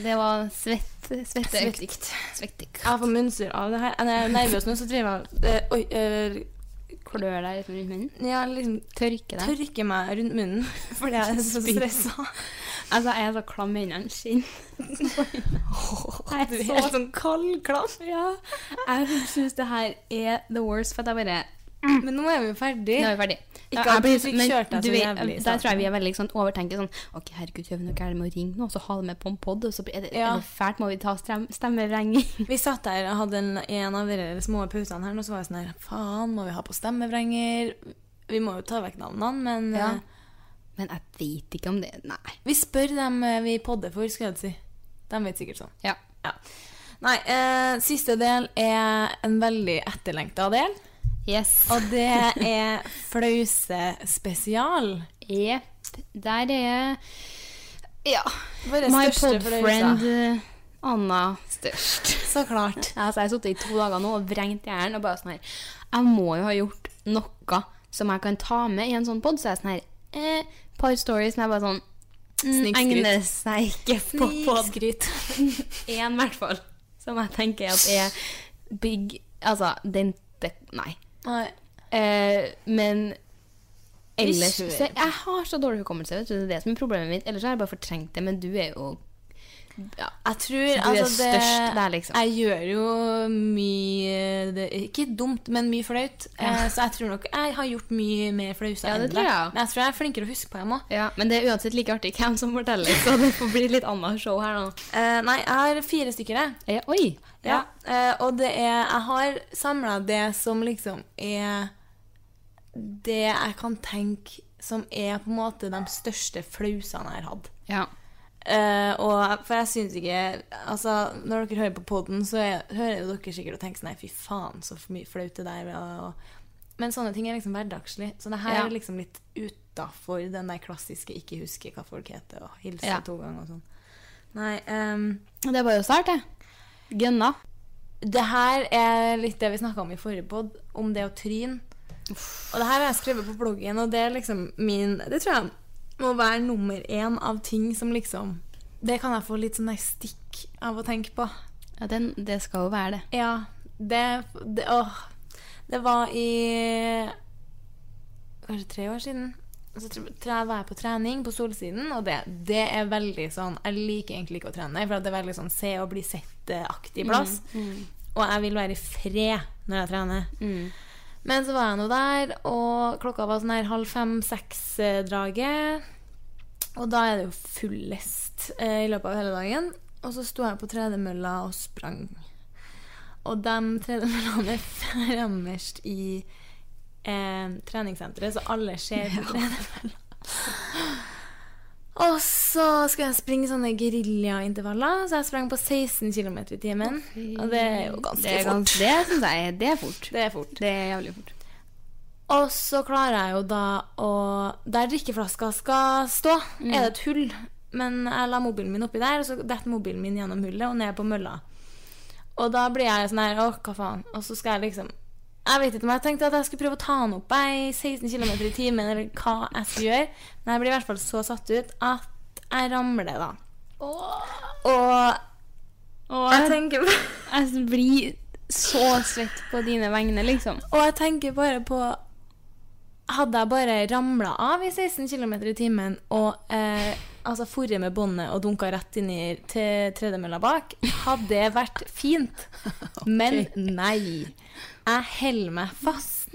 Det var svett, svetteøkt. Svettik. Jeg får munnsur av det her. Jeg er nervøs nå, så driver jeg eh, Oi. eh, Klør deg litt rundt munnen. ja, liksom Tørke deg. tørker meg rundt munnen fordi jeg er så stressa. Altså, jeg er så klam i hendene. Skinn. Du er helt sånn kaldklam. Ja. Jeg syns det her er the worst, for at jeg bare Men nå er vi jo ferdig. Nå er vi ferdig. Ikke at du fikk kjørt deg så jævlig Der tror jeg vi er veldig sånn overtenker sånn OK, herregud, gjør vi noe gærent med å ringe nå, så ha det med på en pod, og så er det, Ja. er det fælt, må vi ta stemmevrenging? Vi satt der og hadde en, en av de små pausene her, og så var jeg sånn her Faen, må vi ha på stemmevrenger? Vi må jo ta vekk navnene, men Ja. eh, Men jeg vet ikke om det Nei. vi spør dem eh, vi podder for, skal jeg si. De vet sikkert sånn. Ja. Nei, eh, siste del er en veldig etterlengta del. Yes. Og det er Flause spesial. Jepp. Der er Ja. My podfriend eh, Anna størst. Så klart. Altså, jeg har sittet i to dager nå og vrengt hjernen og bare sånn her Jeg må jo ha gjort noe som jeg kan ta med i en sånn pod. Så jeg er sånn her eh, Par stories som jeg bare sånn mm. Egner seg ikke på podskryt. Én, i hvert fall. Som jeg tenker at er big Altså, den det, Nei. Nei. Eh, men ellers så Jeg har så dårlig hukommelse, vet du. Det er det som er problemet mitt. Ellers har jeg bare fortrengt det, men du er jo ja. Jeg tror Du er altså, det, størst der, liksom. Jeg gjør jo mye det, Ikke dumt, men mye flaut. Eh, så jeg tror nok jeg har gjort mye mer flauser Ja, enn deg. Men jeg tror jeg er flinkere å huske på dem òg. ja. Men det er uansett like artig hvem som forteller, så det får bli litt annet show her nå. Eh, nei, jeg har fire stykker, jeg. Eh, oi! Ja. Eh, og det er Jeg har samla det som liksom er Det jeg kan tenke som er på en måte de største flausene jeg har hatt. Ja. Uh, og for jeg syns ikke Altså, når dere hører på poden, så er, hører jo dere sikkert og tenker sånn Nei, fy faen, så mye flaut det der. Og, men sånne ting er liksom hverdagslig. Så det her Ja. er liksom litt utafor den der klassiske ikke huske hva folk heter, og hilse Ja. to ganger og sånn. Nei Um, Det er bare å starte. Gønna. Det her er litt det vi snakka om i forrige pod, om det å tryne. Og det her har jeg skrevet på bloggen, og det er liksom min Det tror jeg må være nummer én av ting som liksom Det kan jeg få litt sånn stikk av å tenke på. Ja, den, det skal jo være det. Ja, det, det Åh. Det var i Kanskje tre år siden. Så var jeg på trening på Solsiden, og det, det er veldig sånn Jeg liker egentlig ikke å trene, for det er veldig sånn se og bli sett-aktig plass. Og jeg vil være i fred når jeg trener. Men så var jeg nå der, og klokka var sånn her halv fem-seks-draget. Og da er det jo fullest eh, i løpet av hele dagen. Og så sto jeg på tredemølla og sprang. Og de tredemøllene er fremmest i eh, treningssenteret, så alle ser på tredemølla. Og så skal jeg springe sånne geriljaintervaller, så jeg sprang på 16 km i timen. Og det er jo ganske Det, er fort. det syns jeg det er fort. Det er fort. Det er jævlig fort. Og så klarer jeg jo da å Der drikkeflaska skal stå, er det et hull. Men jeg la mobilen min oppi der, og så detter mobilen min gjennom hullet og ned på mølla. Og da blir jeg sånn her Å, hva faen? Og så skal jeg liksom Jeg vet ikke om jeg tenkte at jeg skulle prøve å ta den opp i 16 km i timen, eller hva jeg skulle gjøre. Men jeg blir i hvert fall så satt ut at jeg ramler, da. Og Og jeg jeg, tenker jeg blir så svett på dine vegne, liksom. Og jeg tenker bare på Hadde jeg bare ramla av i 16 km i timen og eh, altså forret med båndet og dunka rett inn i tredemølla bak, hadde det vært fint. Men nei. Jeg holder meg fast.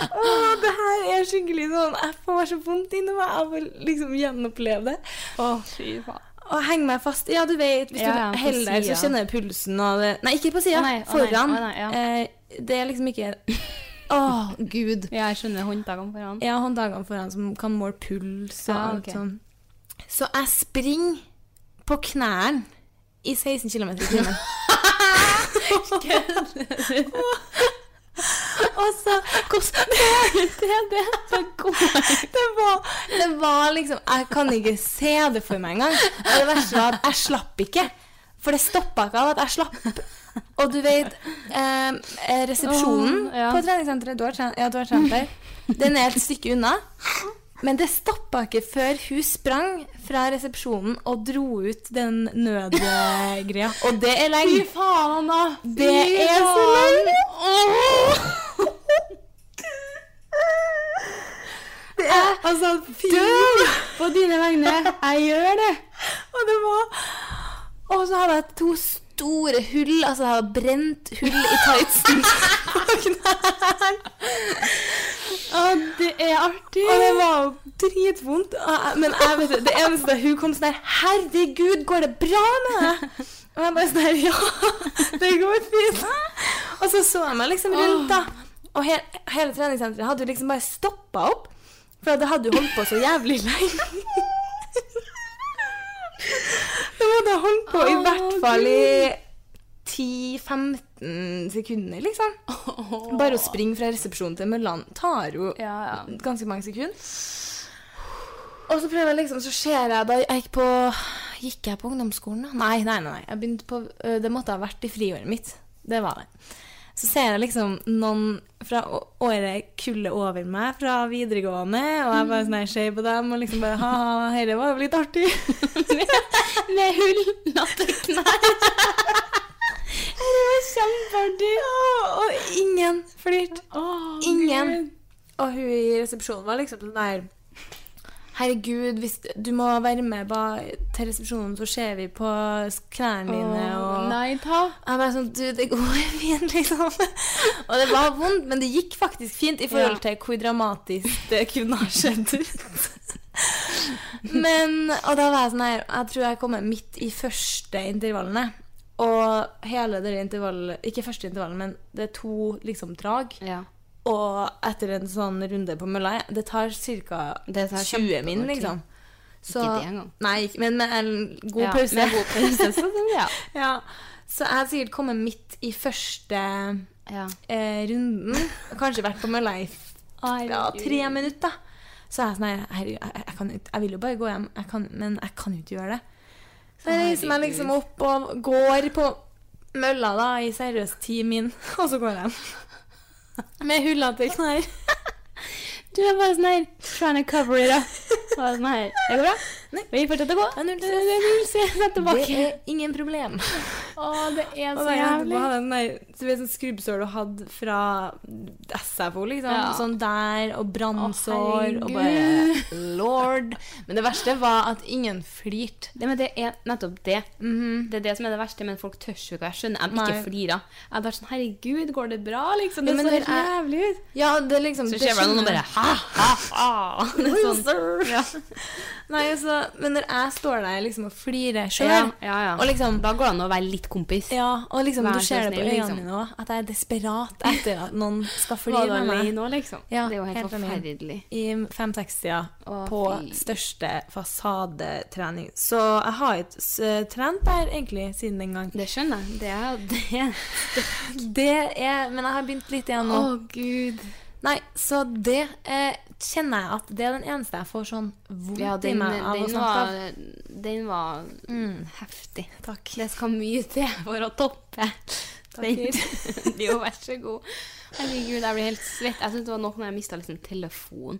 Åh, det her er skikkelig sånn Jeg får så vondt inni meg av å liksom gjenoppleve det. Å, fy faen. Og henge meg fast. Ja, du vet, hvis Ja, du heller deg, så kjenner du pulsen og det Nei, ikke på sida. Nei, Foran. å, nei, ja. eh, det er liksom ikke Å, gud. Ja, jeg skjønner håndtakene foran. Ja, håndtakene foran som kan måle puls og alt ok. sånn. Så jeg springer på knærne i 16 km i timen. Og så Hvordan det, det, det, det, var, det var liksom Jeg kan ikke se det for meg engang. Og det verste var at jeg slapp ikke. For det stoppa ikke av at jeg slapp. Og du vet eh, Resepsjonen oh, ja. på treningssenteret Du har trent, ja, du har trent der. Den er et stykke unna. Men det stoppa ikke før hun sprang fra resepsjonen og dro ut den nødgreia. Og det er lenge. Fy faen, da! Det er så lenge. Det er altså død På dine vegne. Jeg gjør det. Og det var Og så hadde jeg to store hull. Altså jeg hadde brent hull i tightsen. Å, det er artig. Og det var jo dritvondt. Men jeg vet det, eneste hun kom sånn der Herregud, går det bra med deg? Og jeg bare sånn her Ja, det går fint. Og så så jeg meg liksom rundt, da. Og he hele treningssenteret hadde jo liksom bare stoppa opp. For det hadde jo holdt på så jævlig lenge. Det må da holdt på i hvert fall i 10-15 sekunder, liksom. Bare å springe fra resepsjonen til Mølland tar jo Ja, ja. ganske mange sekunder. Og så prøver jeg liksom, så ser jeg da jeg gikk på Gikk jeg på ungdomsskolen, da? Nei, nei, nei. nei. Jeg begynte på, det måtte ha vært i friåret mitt. Det var det. Så ser jeg liksom noen fra året kullet over meg fra videregående, og jeg bare sånn ser på dem og liksom bare Ha-ha, dette var jo litt artig. Med hull knær. Det var kjempeartig. Og ingen flirte. Ingen. Og hun i resepsjonen var liksom sånn der Herregud, hvis du må være med til resepsjonen, så ser vi på knærne dine og Nei, ta. Jeg bare sånn Du, det går fint, liksom. Og det var vondt, men det gikk faktisk fint i forhold til hvor dramatisk det kunne ha skjedd ut. Men Og da var jeg sånn her Jeg tror jeg kommer midt i første intervallene. Og hele det intervallet Ikke første intervallet, men det er to liksom drag. Ja. Og etter en sånn runde på mølla Det tar ca. 20 min, liksom. Så, Ikke det engang. Nei, men med en god Ja, pause. med god pause, så ja. ja. Så jeg har sikkert kommet midt i første Ja. eh, runden. Kanskje vært på mølla i ja, tre minutter. Så er jeg sånn her Herregud, jeg, jeg, kan, jeg vil jo bare gå hjem, jeg kan, men jeg kan jo ikke gjøre det. Så jeg reiser meg liksom opp og går på mølla da i seriøst ti min, og så går jeg hjem. Med hullete knær. Du er bare sånn her Trying to cover it up. Bare sånn her. Det går bra? Nei. Vi fortsetter å gå. Ja, null Det er. Det er ingen problem. Å, det er så jævlig. den der, du vet sånn skrubbsår du hadde fra SFO, liksom. Ja. Sånn der, og brannsår, og bare lord. Men det verste var at ingen flirte. Det, men det er nettopp det. Det er det som er det verste, men folk tør jo ikke. Jeg skjønner at de ikke flirer. Jeg hadde vært sånn Herregud, går det bra? Liksom. Det Ja, men så jævlig ut. Ja, det liksom Så det noe, og bare ha, ha, ha. Det er sånn. Ja. Nei, altså, men når jeg står der liksom og flirer sjøl, Ja, ja, ja. og liksom Da går det an å være litt kompis. ja, og liksom Vær du ser det på øynene liksom. mine òg, at jeg er desperat etter at noen skal flire med meg. liksom? Ja, det er jo helt, helt forferdelig. I 5-6-tida på fy. største fasadetrening. Så jeg har ikke s- trent der egentlig siden den gang. Det skjønner jeg. Det er det. Det er Men jeg har begynt litt igjen nå. Å, gud. Nei, så det eh, kjenner jeg at det er den eneste jeg får sånn vondt Ja, i meg av å snakke av. den var Mm. heftig. Takk. Det skal mye til for å toppe. Den. jo, vær så god. Herregud, jeg blir helt svett. Jeg synes det var nok når jeg mista liksom, telefonen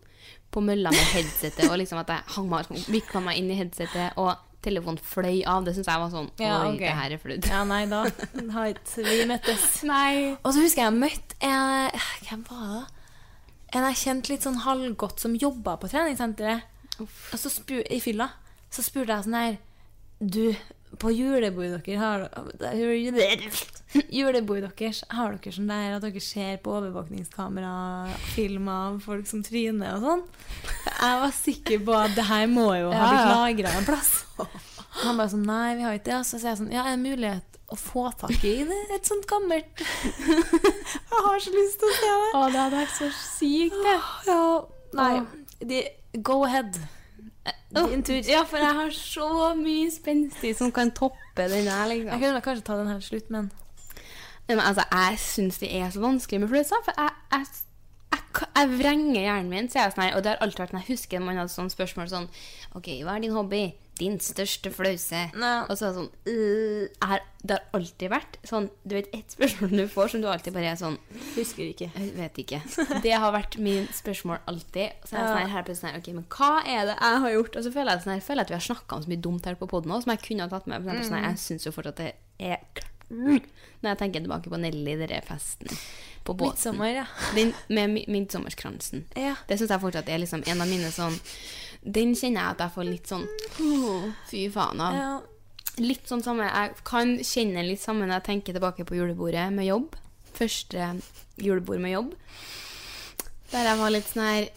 på mølla med headsetet, og liksom at jeg hang meg, vikla meg inn i headsetet, og telefonen fløy av. Det syns jeg var sånn Ja, Oi, ok. det her er flaut. Ja, nei, da har ikke vi møttes. Nei. Og så husker jeg jeg møtte Hvem var det? En jeg kjente litt sånn halvgodt som jobba på treningssenteret. Og så spur, I fylla så spurte jeg sånn her Du, på julebordet dere har Julebordet deres har dere sånn der at dere ser på overvåkningskamera filmer av folk som tryner og sånn. Jeg var sikker på at det her må jo ha blitt lagra en plass. Og han bare sånn Nei, vi har ikke det. Så sier jeg sånn Ja, er det mulighet å få tak i et sånt gammelt Jeg har så lyst til å se det. Å, det hadde vært så sykt, det. Ja, nei. De, go ahead. Din tur. Ja, for jeg har så mye spenstig som kan toppe den der, Jeg liksom. kunne kanskje ta den her til slutt, men Men altså, jeg syns det er så vanskelig med følelser, for jeg, jeg, jeg, jeg vrenger hjernen min. Så er jeg sånn og det har alltid vært når jeg husker man hadde sånne spørsmål sånn OK, hva er din hobby? Din største flause? Nei. Og så er det sånn uh, er, Det har alltid vært sånn Du vet ett spørsmål du får som du alltid bare er sånn husker ikke. Vet ikke. Det har vært min spørsmål alltid. Så er jeg Ja. sånn her, her plutselig sånn Ok, men hva er det jeg har gjort? Og så føler jeg, sånn her, føler jeg at vi har snakka om så mye dumt her på poden òg, som jeg kunne ha tatt med. Eksempel, sånn her, jeg syns jo fortsatt det er Når jeg tenker tilbake på Nelly, den festen på båten. Midtsommer, ja. Den med mi- midtsommerskransen. Ja. Det syns jeg fortsatt er liksom en av mine sånn Den kjenner jeg at jeg får litt sånn Fy faen av. ja. Litt sånn samme Jeg kan kjenne litt samme når jeg tenker tilbake på julebordet med jobb. Første julebord med jobb. Der jeg var litt sånn her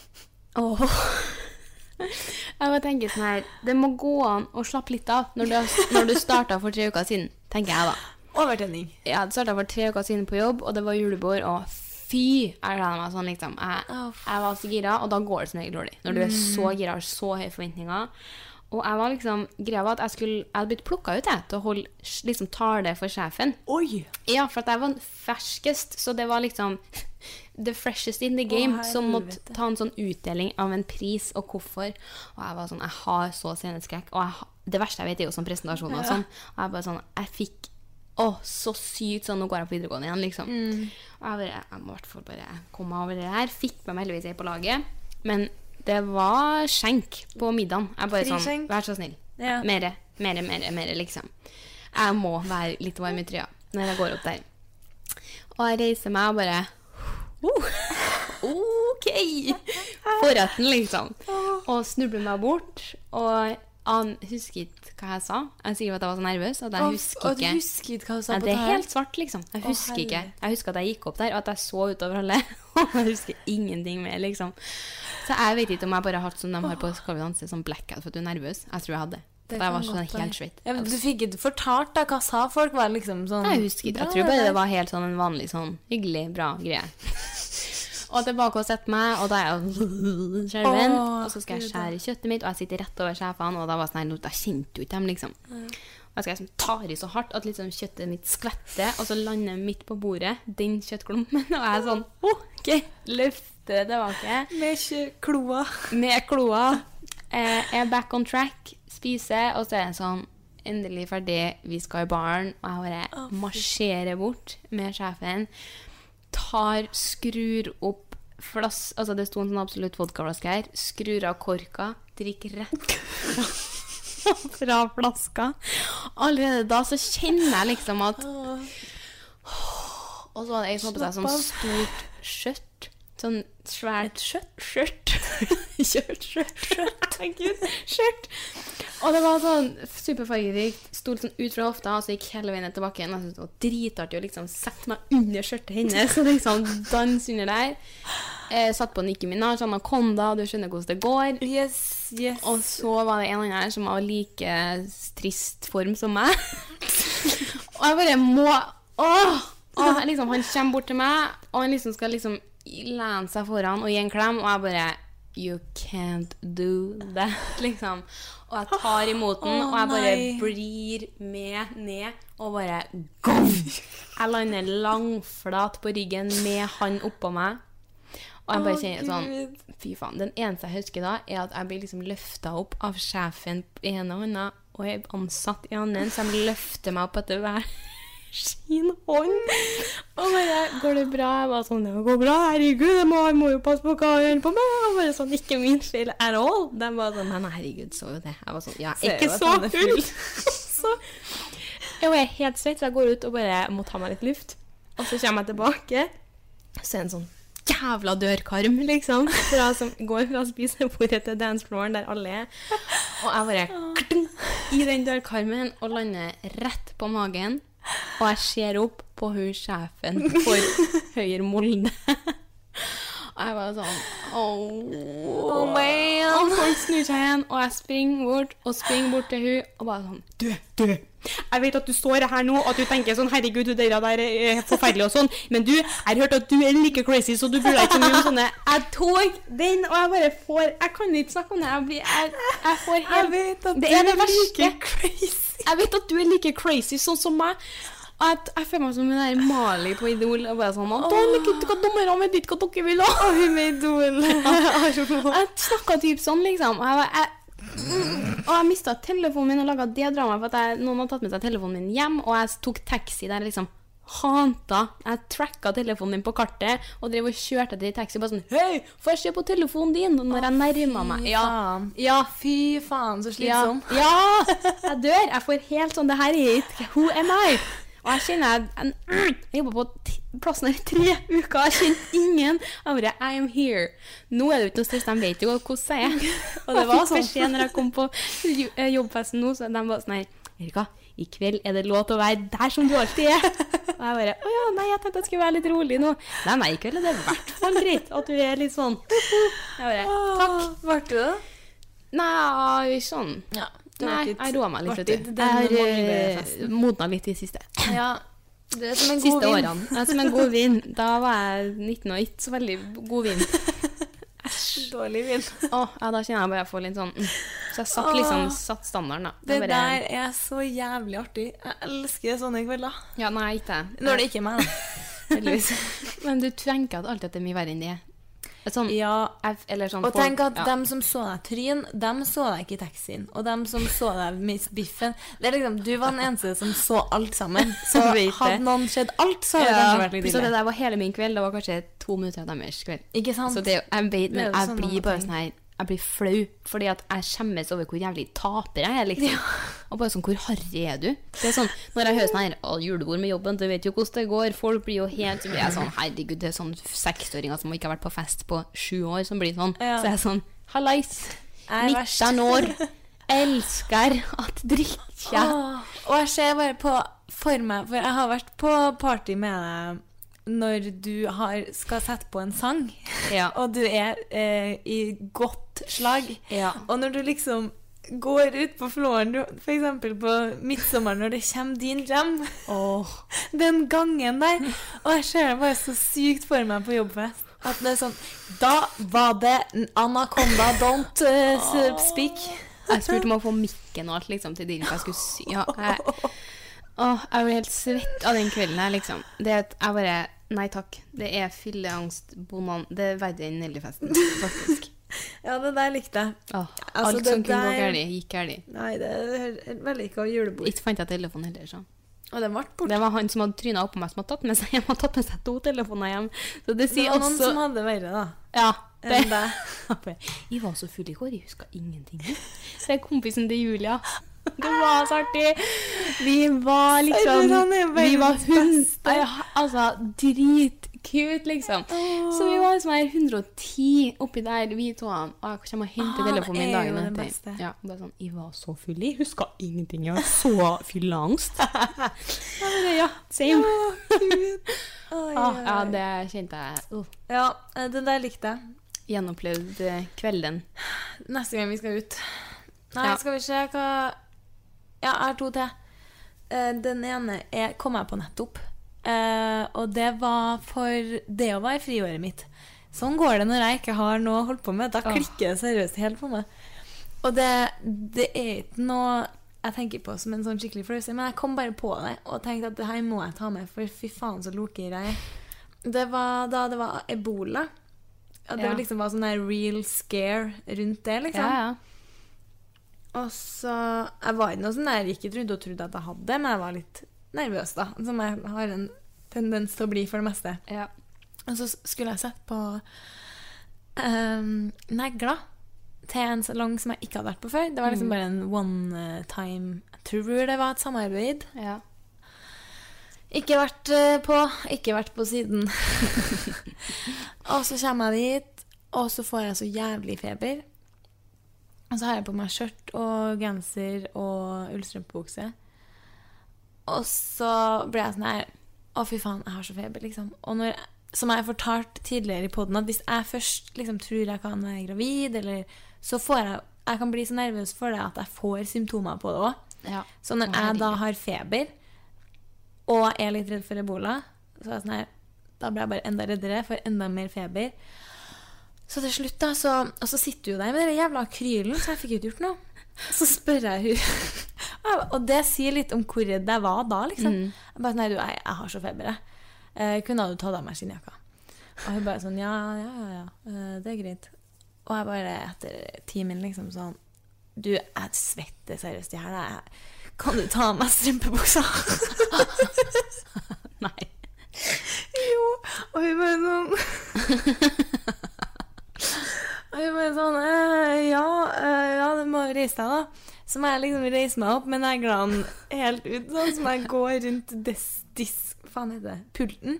Åh. Jeg bare tenker sånn her Det må gå an å slappe litt av når du, når du starta for tre uker siden, tenker jeg da. Overtenning. Ja, det starta for tre uker siden på jobb, og det var julebord, og fy! Jeg gleda meg sånn, liksom. Jeg, jeg var så gira, og da går det som regel dårlig. Når du er så gira, og har så høye forventninger. Og jeg var liksom, greia var at jeg, skulle, jeg hadde blitt plukka ut jeg, til å holde liksom, tale for sjefen. Oi! Ja, for at jeg var ferskest, så det var liksom the freshest in the game som måtte ta en sånn utdeling av en pris, og hvorfor. Og jeg var sånn, jeg har så sceneskrekk, og jeg, det verste jeg vet er jo sånn presentasjoner og sånn. Og jeg bare sånn, jeg fikk, å, så sykt sånn, nå går jeg på videregående igjen, liksom. Og jeg bare, jeg må i hvert fall bare komme meg over det her. Fikk med meg heldigvis ei på laget, men det var skjenk på middagen. Jeg bare sånn, vær så snill. Ja. Mere, mere, mere, mere, liksom. Jeg må være litt varm i trøya når jeg går opp der. Og jeg reiser meg og bare uh, OK! Forretten, liksom. Og snubler meg bort. Og han husker ikke hva jeg sa. Jeg sier på at jeg var så nervøs at jeg husker Og du husker ikke hva du sa på det er helt svart, liksom. Jeg husker husker ikke. Jeg husker at jeg gikk opp der, og at jeg så utover alle. Og jeg husker ingenting mer, liksom. Så jeg vet ikke om jeg bare har hatt som de har på Skal vi danse, sånn blackout for at du er nervøs. Jeg tror jeg hadde. Det jeg var sånn helt straight. Ja, du fikk ikke fortalt da hva sa folk? Var liksom sånn Jeg husker ikke. Jeg tror bare det var helt sånn en vanlig sånn hyggelig, bra greie. Og tilbake og sette meg, og da er jeg skjelven. Og så skal jeg skjære kjøttet mitt, og jeg sitter rett over sjefene, og da var sånn da kjente jo ikke dem, liksom. Og jeg skal liksom ta i så hardt at liksom kjøttet mitt skvetter, og så lander midt på bordet, den kjøttklumpen, og jeg er sånn, ok, løfter det tilbake. Med kloa. Med kloa. Eh, er back on track, spiser, og så er det sånn Endelig ferdig, vi skal i baren. Og jeg bare marsjerer bort med sjefen. Tar, skrur opp flass Altså, det sto en sånn absolutt vodkaflaske her. Skrur av korka, drikker rett fra, flaska. Allerede da så kjenner jeg liksom at Og så var det ei som hadde på seg sånn stort skjørt. Sånn svært skjørt. Skjørt. Kjørt skjørt. Skjørt. Og det var sånn superfargerikt. Sto sånn ut fra hofta, og så gikk hele veien ned tilbake igjen. Og jeg syntes det var dritartig å liksom sette meg under skjørtet hennes og liksom danse under der. Eh, satt på Nikki Minaj, Anaconda, du skjønner hvordan det går. Yes, yes. Og så var det en annen her som var like trist form som meg. og jeg bare må Åh! Og liksom, han kommer bort til meg, og han liksom skal liksom lene seg foran og gi en klem, og jeg bare You can't do that, liksom. Og jeg tar imot den, oh, og jeg bare nei. blir med ned, og bare gong! Jeg lander langflat på ryggen med han oppå meg. Og jeg bare kjenner sånn Fy faen. Den eneste jeg husker da, er at jeg blir liksom løfta opp av sjefen i ene hånda og jeg er ansatt i andre, så de løfter meg opp etter hver sin hånd. Og bare 'Går det bra?' Jeg var sånn 'Det går bra, herregud, jeg må, jeg må jo passe på hva jeg gjør på meg.' Og bare sånn 'Ikke min feil at all'. De var sånn 'Nei, herregud, så jo det.' Jeg var sånn 'Ja, ikke så er full'. så jeg er helt svett, så jeg går ut og bare må ta meg litt luft. Og så kommer jeg tilbake, så er det en sånn jævla dørkarm, liksom. Fra, som går fra spisebordet til danceflooren, der alle er. Og jeg bare kling, i den dørkarmen og lander rett på magen. Og jeg ser opp på hun sjefen for Høyre Molde. Og jeg bare sånn oh, man. Og folk snur seg igjen, og jeg springer bort og springer bort til hun og bare sånn Du, du. Jeg vet at du står her nå og du tenker sånn Herregud, det der er forferdelig og sånn. Men du, jeg har hørt at du er like crazy, så du burde ikke så mye om sånne Jeg tok den, og jeg bare får Jeg kan ikke snakke om det. Jeg, blir, jeg, jeg får helt Jeg vet at Det du er det er like crazy. Jeg vet at du er like crazy sånn som meg. Og Jeg, jeg føler meg som hun der Mali på Idol. Og bare sånn «Anton, ikke hva dommerne vet ikke hva dere vil ha. Og hun med Idol. Jeg snakka typ sånn, liksom. Og jeg, og jeg mista telefonen min og laga det dramaet for at jeg, noen hadde tatt med seg telefonen min hjem, og jeg tok taxi der liksom hanta. Jeg tracka telefonen min på kartet og drev og kjørte til taxi bare sånn Hei, får jeg se på telefonen din? Og når jeg nærma meg Ja. ja. Fy faen, så Ja, slitsom. ja, jeg dør. Jeg får helt sånn Det her er ikke Who am I? Og jeg kjenner jeg, jeg, jeg jobba på plassen her i tre uker. Jeg kjente ingen. Jeg bare I am here. Nå er det jo ikke noe stress. De vet jo hvordan jeg er. Og det var sånn beskjed når jeg kom på eh, jobbfesten nå, så de var sånn her Erika, i kveld er det lov til å være der som du alltid er. Og jeg bare Å ja, nei, jeg tenkte jeg skulle være litt rolig nå. Nei, nei, i kveld er det i hvert fall greit at du er litt sånn. Jeg bare Takk. Ble du det? Nei, sånn Ja. Nei, jeg roa meg litt. du. Jeg har eh, modna litt i siste. Ja. Det er som en god Siste vin. årene. Jeg er som en god vin. Da var jeg 19 og ikke så veldig god vin. Dårlig vin. Åh, ja, da kjenner jeg bare jeg får litt sånn mm. Så jeg satt liksom satt standarden, da. Det Jeg der er så jævlig artig. Jeg elsker sånne kvelder. Ja, nei, ikke jeg. Når det ikke er meg, da. Heldigvis. Men du tenker at det er mye verre enn det er. Sånn, Ja. eller sånn Og folk- tenk at ja. dem som så deg tryn, dem så deg ikke i taxien. Og dem som så deg Miss biffen Det er liksom, Du var den eneste som så alt sammen. Så hadde noen sett alt, så hadde det kanskje vært litt så det der var hele min kveld. Det var kanskje to minutter av deres kveld. Ikke sant? Så det, jeg vet, men jeg sånn blir bare sånn her Jeg blir flau, fordi at jeg skjemmes over hvor jævlig taper jeg er, liksom. Og bare sånn, hvor harry er du? Det er sånn, Når jeg hører sånn her Å, julebord med jobben, du vet jo hvordan det går. Folk blir jo helt Så blir jeg sånn Herregud, det er sånn seksåringer som ikke har vært på fest på sju år, som blir sånn. Ja. Så jeg er sånn Hallais. Jeg er 19 år. Elsker at drikker. Åh, og jeg ser bare på for meg For jeg har vært på party med deg når du har, skal sette på en sang, Ja. og du er eh, i godt slag. Ja. Og når du liksom går ut på flåren, f.eks. for på midtsommeren, når det kommer din jam oh. Den gangen der. Og jeg ser det bare så sykt for meg på jobbfest. At det er sånn Da var det Anaconda Don't uh, Speak. Jeg spurte om å få mikken og alt liksom til Dirk. Jeg skulle sy ja, jeg, Åh, jeg ble helt svett av den kvelden her, liksom. Det er at jeg bare Nei takk. Det er fylleangst, bonan Det er verre enn Nellyfesten, faktisk. Ja, det der likte jeg. Åh, Altså, alt som kunne gå galt, gikk galt. Nei, det er veldig ikke av julebord. Ikke fant jeg telefonen heller, så. Og den ble borte. Det var han som hadde tryna oppå meg, som hadde tatt med seg hjem. Hadde tatt med seg to telefoner hjem. Så det Det var var noen som hadde verre, da. Ja. Enn deg. Det. Jeg var så full i går, jeg huska ingenting. Det er kompisen til Julia. Det var så artig. Vi var liksom Vi var hund... Altså, dritcute, liksom. Så vi var liksom her 110 oppi der, vi to. Og jeg kommer og henter Ah, telefonen min dagen etter. Ja, bare sånn, Jeg var så full, jeg huska ingenting. Jeg var så fylleangst. Ja, same. Oi, Ah, ja, det kjente jeg. Ja, den der likte jeg. gjenopplevd eh, kvelden. Neste gang vi skal ut. Nei, skal vi se hva Ja, jeg har to til. Eh, Den ene er, kom jeg på nettopp. Eh, og det var for det å være friåret mitt. Sånn går det når jeg ikke har noe å holde på med. Da klikker det seriøst helt på meg. Og det, det er ikke noe jeg tenker på som en sånn skikkelig flause, men jeg kom bare på det og tenkte at det her må jeg ta med, for fy faen så loker jeg er. Det var da det var ebola. Og det Ja. liksom var sånn der real scare rundt det, liksom. Ja, ja. Og så Jeg var ikke noe sånn jeg gikk ikke rundt og trodde at jeg hadde det, men jeg var litt nervøs, da. Som jeg har en tendens til å bli for det meste. ja. Og så skulle jeg sette på um, negler til en salong som jeg ikke hadde vært på før. Det var liksom bare en one eh, time Jeg tror det var et samarbeid. ja. Ikke vært eh, på, ikke vært på siden. og så kommer jeg dit, og så får jeg så jævlig feber. Og så har jeg på meg skjørt og genser og ullstrømpebukse. Og så ble jeg sånn her Å, fy faen, jeg har så feber, liksom. Og når, som jeg har fortalt tidligere i poden, at hvis jeg først liksom tror jeg kan være gravid, eller så får jeg Jeg kan bli så nervøs for det at jeg får symptomer på det òg. Ja. Så når jeg da har feber og er litt redd for ebola, så er jeg sånn her Da blir jeg bare enda reddere, får enda mer feber. Så til slutt, da, så, og så sitter hun der med den jævla akrylen, så jeg fikk jo ikke gjort noe. Så spør jeg hun Og det sier litt om hvor redd jeg var da, liksom. Jeg bare sånn Nei, du, jeg, jeg har så feber, jeg. Eh, kunne du tatt av meg skinnjakka? Og hun bare sånn Ja, ja, ja, ja. eh, det er greit. Og jeg bare etter timen liksom sånn Du, jeg svetter seriøst i hæla. Kan du ta av meg strømpebuksa? Nei. Jo. Og hun bare sånn Og jeg bare sånn eh, ja, eh, ja, du må jo reise deg, da. Så må jeg liksom reise meg opp men med neglene helt ut, sånn, så må jeg går rundt dis, dis, faen heter det, pulten.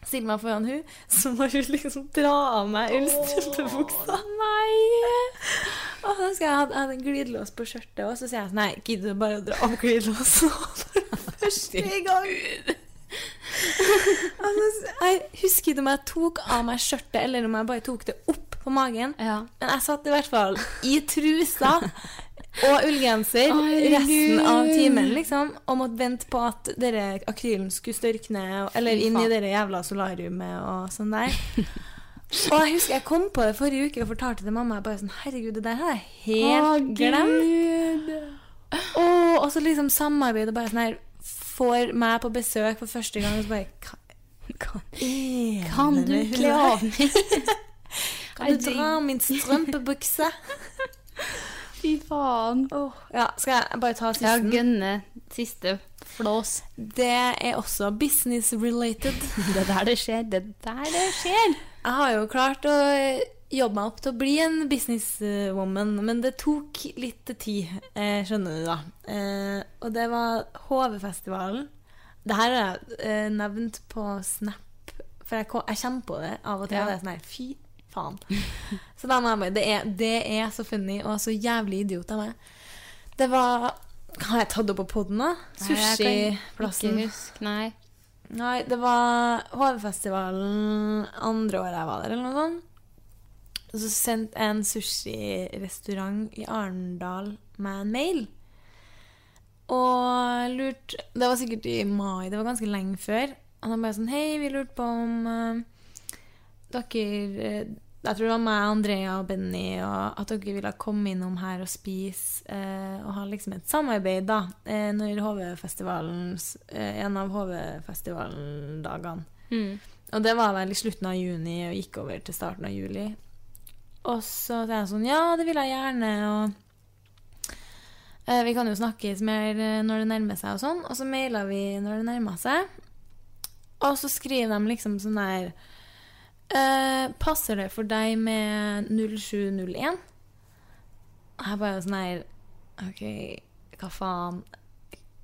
Stiller meg foran hun, så må hun liksom dra av meg ullstrømpebuksa. Nei! Og så skal jeg ha jeg hadde en glidelås på skjørtet òg, så sier jeg sånn Nei, gidder du bare å dra av glidelåsen første gang? Altså, jeg husker ikke om jeg tok av meg skjørtet, eller om jeg bare tok det opp på magen. Ja. Men jeg satt i hvert fall i trusa og ullgenser resten av timen, liksom. Og måtte vente på at dere akrylen skulle størkne, eller inn i det jævla solariumet og sånn der. Og jeg husker jeg kom på det forrige uke og fortalte til mamma. Jeg bare sånn, herregud, det der har jeg helt glemt. Og, og så liksom samarbeidet bare sånn her Får meg på besøk for første gang, og så bare Kan, kan, Kan du kle av meg? Kan du dra min strømpebukse? Fy faen. Ja, skal jeg bare ta siste? Ja, gønne siste flås. Det er også business related. Det er der det skjer. Det er der det skjer. Jeg har jo klart å jobbe meg opp til å bli en businesswoman, men det tok litt tid, eh, skjønner du da. Eh, og det var HV-festivalen. Det her har jeg eh, nevnt på Snap, for jeg, kommer på det av og til. Ja. Og det er sånn her, fy faen. Så da må jeg bare, det er, det er så funny og så jævlig idiot av meg. Det var Har jeg tatt opp på poden, da? Sushiplassen. Ikke husk, nei. Nei, det var HV-festivalen andre året jeg var der, eller noe sånt. Og så sendte en sushirestaurant i Arendal meg en mail. Og lurt Det var sikkert i mai, det var ganske lenge før. Og de bare sånn Hei, vi lurte på om uh, dere uh, Jeg tror det var meg, Andrea og Benny, og at dere ville komme innom her og spise uh, og ha liksom et samarbeid, da, når HV-festivalen En av HV-festivalen-dagene. Mm. Og det var vel i slutten av juni og gikk over til starten av juli. Og så sa jeg sånn Ja, det vil jeg gjerne, og eh, vi kan jo snakkes mer eh, når det nærmer seg, og sånn. Og så maila vi når det nærma seg. Og så skriver de liksom sånn der eh, Passer det for deg med 0701? Og jeg bare sånn her OK, hva faen?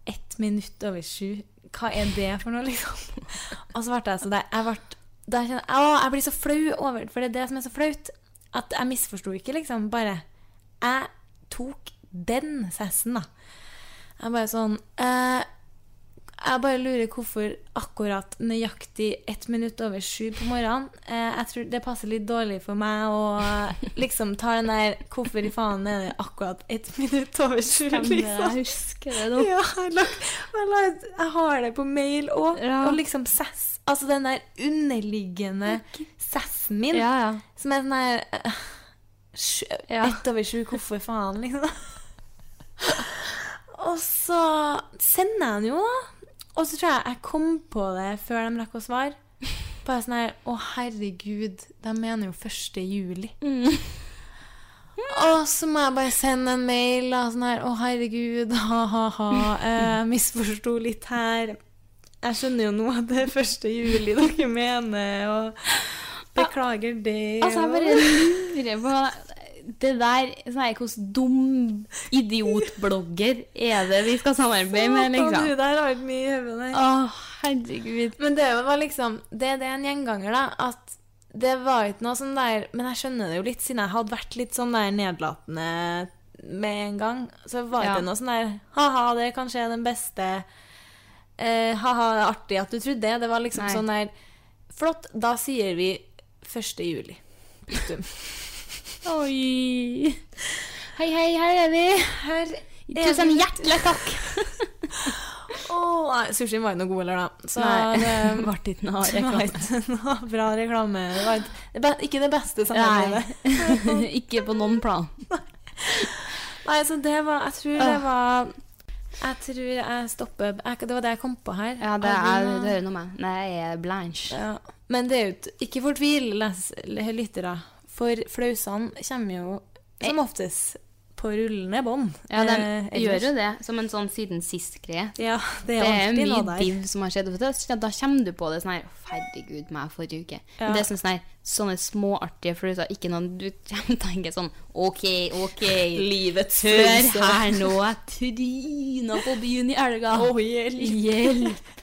Ett minutt over sju. Hva er det for noe, liksom? Og så ble jeg så der, jeg ble, der kjenner å, jeg blir så flau over det, for det er det som er så flaut. At jeg misforsto ikke, liksom. Bare Jeg tok den sessen, da. Jeg bare sånn eh, Jeg bare lurer hvorfor akkurat nøyaktig ett minutt over sju på morgenen. Eh, jeg tror det passer litt dårlig for meg å liksom ta den der Hvorfor i faen er det akkurat ett minutt over sju? Liksom? jeg husker det nå. Ja, jeg, har jeg, jeg har det på mail òg. Ja. Og liksom sess. Altså den der underliggende sessen min, Ja, ja. som er sånn her Ja. Ett over sju, hvorfor faen, liksom? Og så sender jeg den jo, da. Og så tror jeg jeg kom på det før de rakk å svare. Bare sånn her Å, herregud, de mener jo 1. juli. Og så må jeg bare sende en mail da, sånn her Å, herregud, ha-ha-ha. Eh, misforsto litt her. Jeg skjønner jo nå at det er 1. juli dere mener, og beklager det. Altså, jeg bare lurer på det der sånn Hvordan dum idiotblogger er det vi skal samarbeide med, liksom? Du der har mye i hodet herregud. Men det var liksom Det, det er en gjenganger, da. At det var ikke noe sånn der Men jeg skjønner det jo litt, siden jeg hadde vært litt sånn der nedlatende med en gang. Så var Ja. det noe sånn der Ha-ha, det er kanskje den beste eh, Ha-ha, artig at du trodde det. Det var liksom Nei. sånn der Flott, da sier vi 1. juli. Punktum. Oi. Hei, hei, her er vi. Her Tusen hjertelig takk. Åh, nei, Sushien var ikke noe god heller, da. Så Nei, det ble ikke noe reklame. bra reklame. Det var ikke, det beste samarbeidet. ikke på noen plan. Nei, så det var Jeg tror det var Jeg tror jeg stopper jeg, Det var det jeg kom på her. Ja, det er det hører noe med. Nei, jeg er blanche. Ja. Men det er jo ikke fortvil, lyttere. For flausene kommer jo som oftest på rullende bånd. Ja, de eh, gjør jo det, som en sånn siden sist-greie. Ja, det Det er er alltid noe mye der. div som har skjedd. Da kommer du på det sånn her Herregud, meg forrige uke. Ja. Men det er sånn her, sånne småartige flauser. Ikke noen du kommer til å tenke sånn OK, OK. Livets Hør her nå, jeg tryna på byen i elga. Oh, hjelp. Hjelp.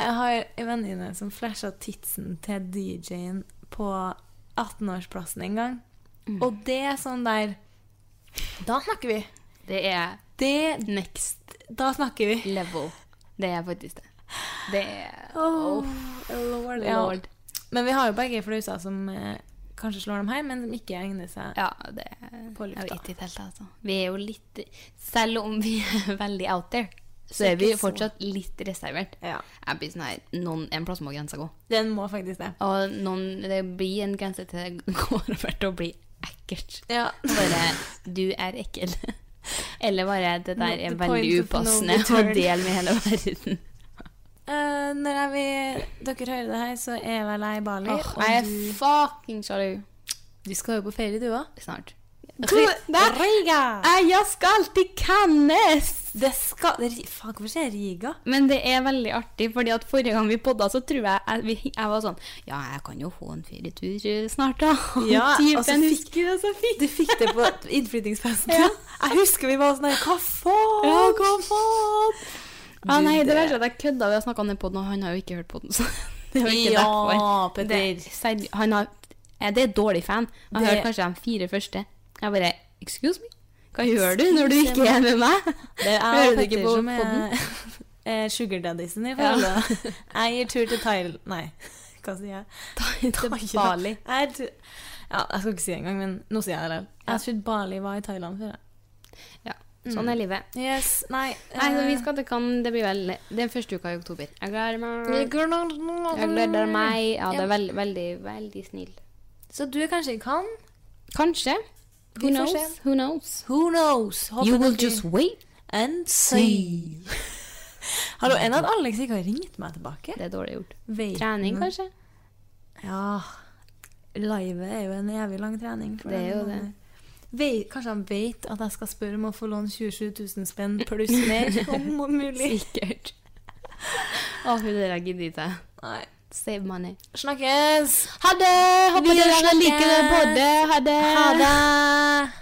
Jeg har en venninne som flasha tidsen til DJ-en på 18-årsplassen en gang. Mm. Og det er sånn der Da snakker vi. Det er Det next Da snakker vi. level. Det er faktisk det. Det er Oh, lord. Ja. lord. Men vi har jo begge flauser som eh, kanskje slår dem her, men som ikke egner seg Ja, det på Jeg lufta. vet ikke helt, altså. Vi er jo litt Selv om vi er veldig out there, så er vi fortsatt litt reservert. Ja. Jeg blir sånn her noen, En plass må grensa gå. Den må faktisk det. Og noen, det blir en grense til det går over til å bli ekkelt. Ja. Bare 'du er ekkel'. Eller bare 'det der Not er veldig upassende å dele med hele verden'. Uh, når jeg vil, dere hører det her, så er vel jeg i Bali. Oh, og jeg er du, fucking sjalu. du skal jo på ferie, du òg. Snart. Riga! Jeg skal til Cannes! Det skal det, Faen, hvorfor sier jeg Riga? Men det er veldig artig, fordi at forrige gang vi podda, så tror jeg jeg, jeg var sånn Ja, jeg kan jo få en ferietur snart, da. Ja, og så fikk- du det så fint? Du fikk det på innflyttingsfesten. Ja. Jeg husker vi var sånn Hva faen? Ja, hva faen? Ah, nei, det verste er at jeg kødda. Vi har snakka om den poden, og han har jo ikke hørt på den. Så det var ikke Ja, derfor. Petter. Det, han har, ja, det er dårlig fan. Han har hørt kanskje de fire første. Jeg bare Excuse me? Hva gjør du når du ikke er med meg? Det er Hører du ikke på er eh, sugar daddiesen i Ja. Jeg gir tur til Thailand Nei, hva sier jeg? Til Bali. Jeg, ja, jeg skal ikke si det engang, men nå sier jeg det. Jeg trodde Bali var i Thailand før. Ja, sånn er livet. Yes, nei Nei, så vi eh, skal til Cannes. Det blir vel den første uka i oktober. Jeg gleder meg. Jeg gleder meg. Ja, det er veldig, veldig, veldig snill. Så du er kanskje i Cannes? Kanskje. Who knows? Who knows? Who knows? Håper You will just wait. and see. Hallo, enn at Alex ikke har ringt meg tilbake? Det er dårlig gjort. Vet Trening, man. kanskje? Ja. Livet er jo en evig lang trening. Det er jo det. Vet, kanskje han vet at jeg skal spørre om å få låne 27 000 spenn pluss mer, om mulig. Sikkert. Å, hun der gidder ikke. Nei. Save money. Snakkes! Ha det! Håper dere liker det både. Ha det! Ha det!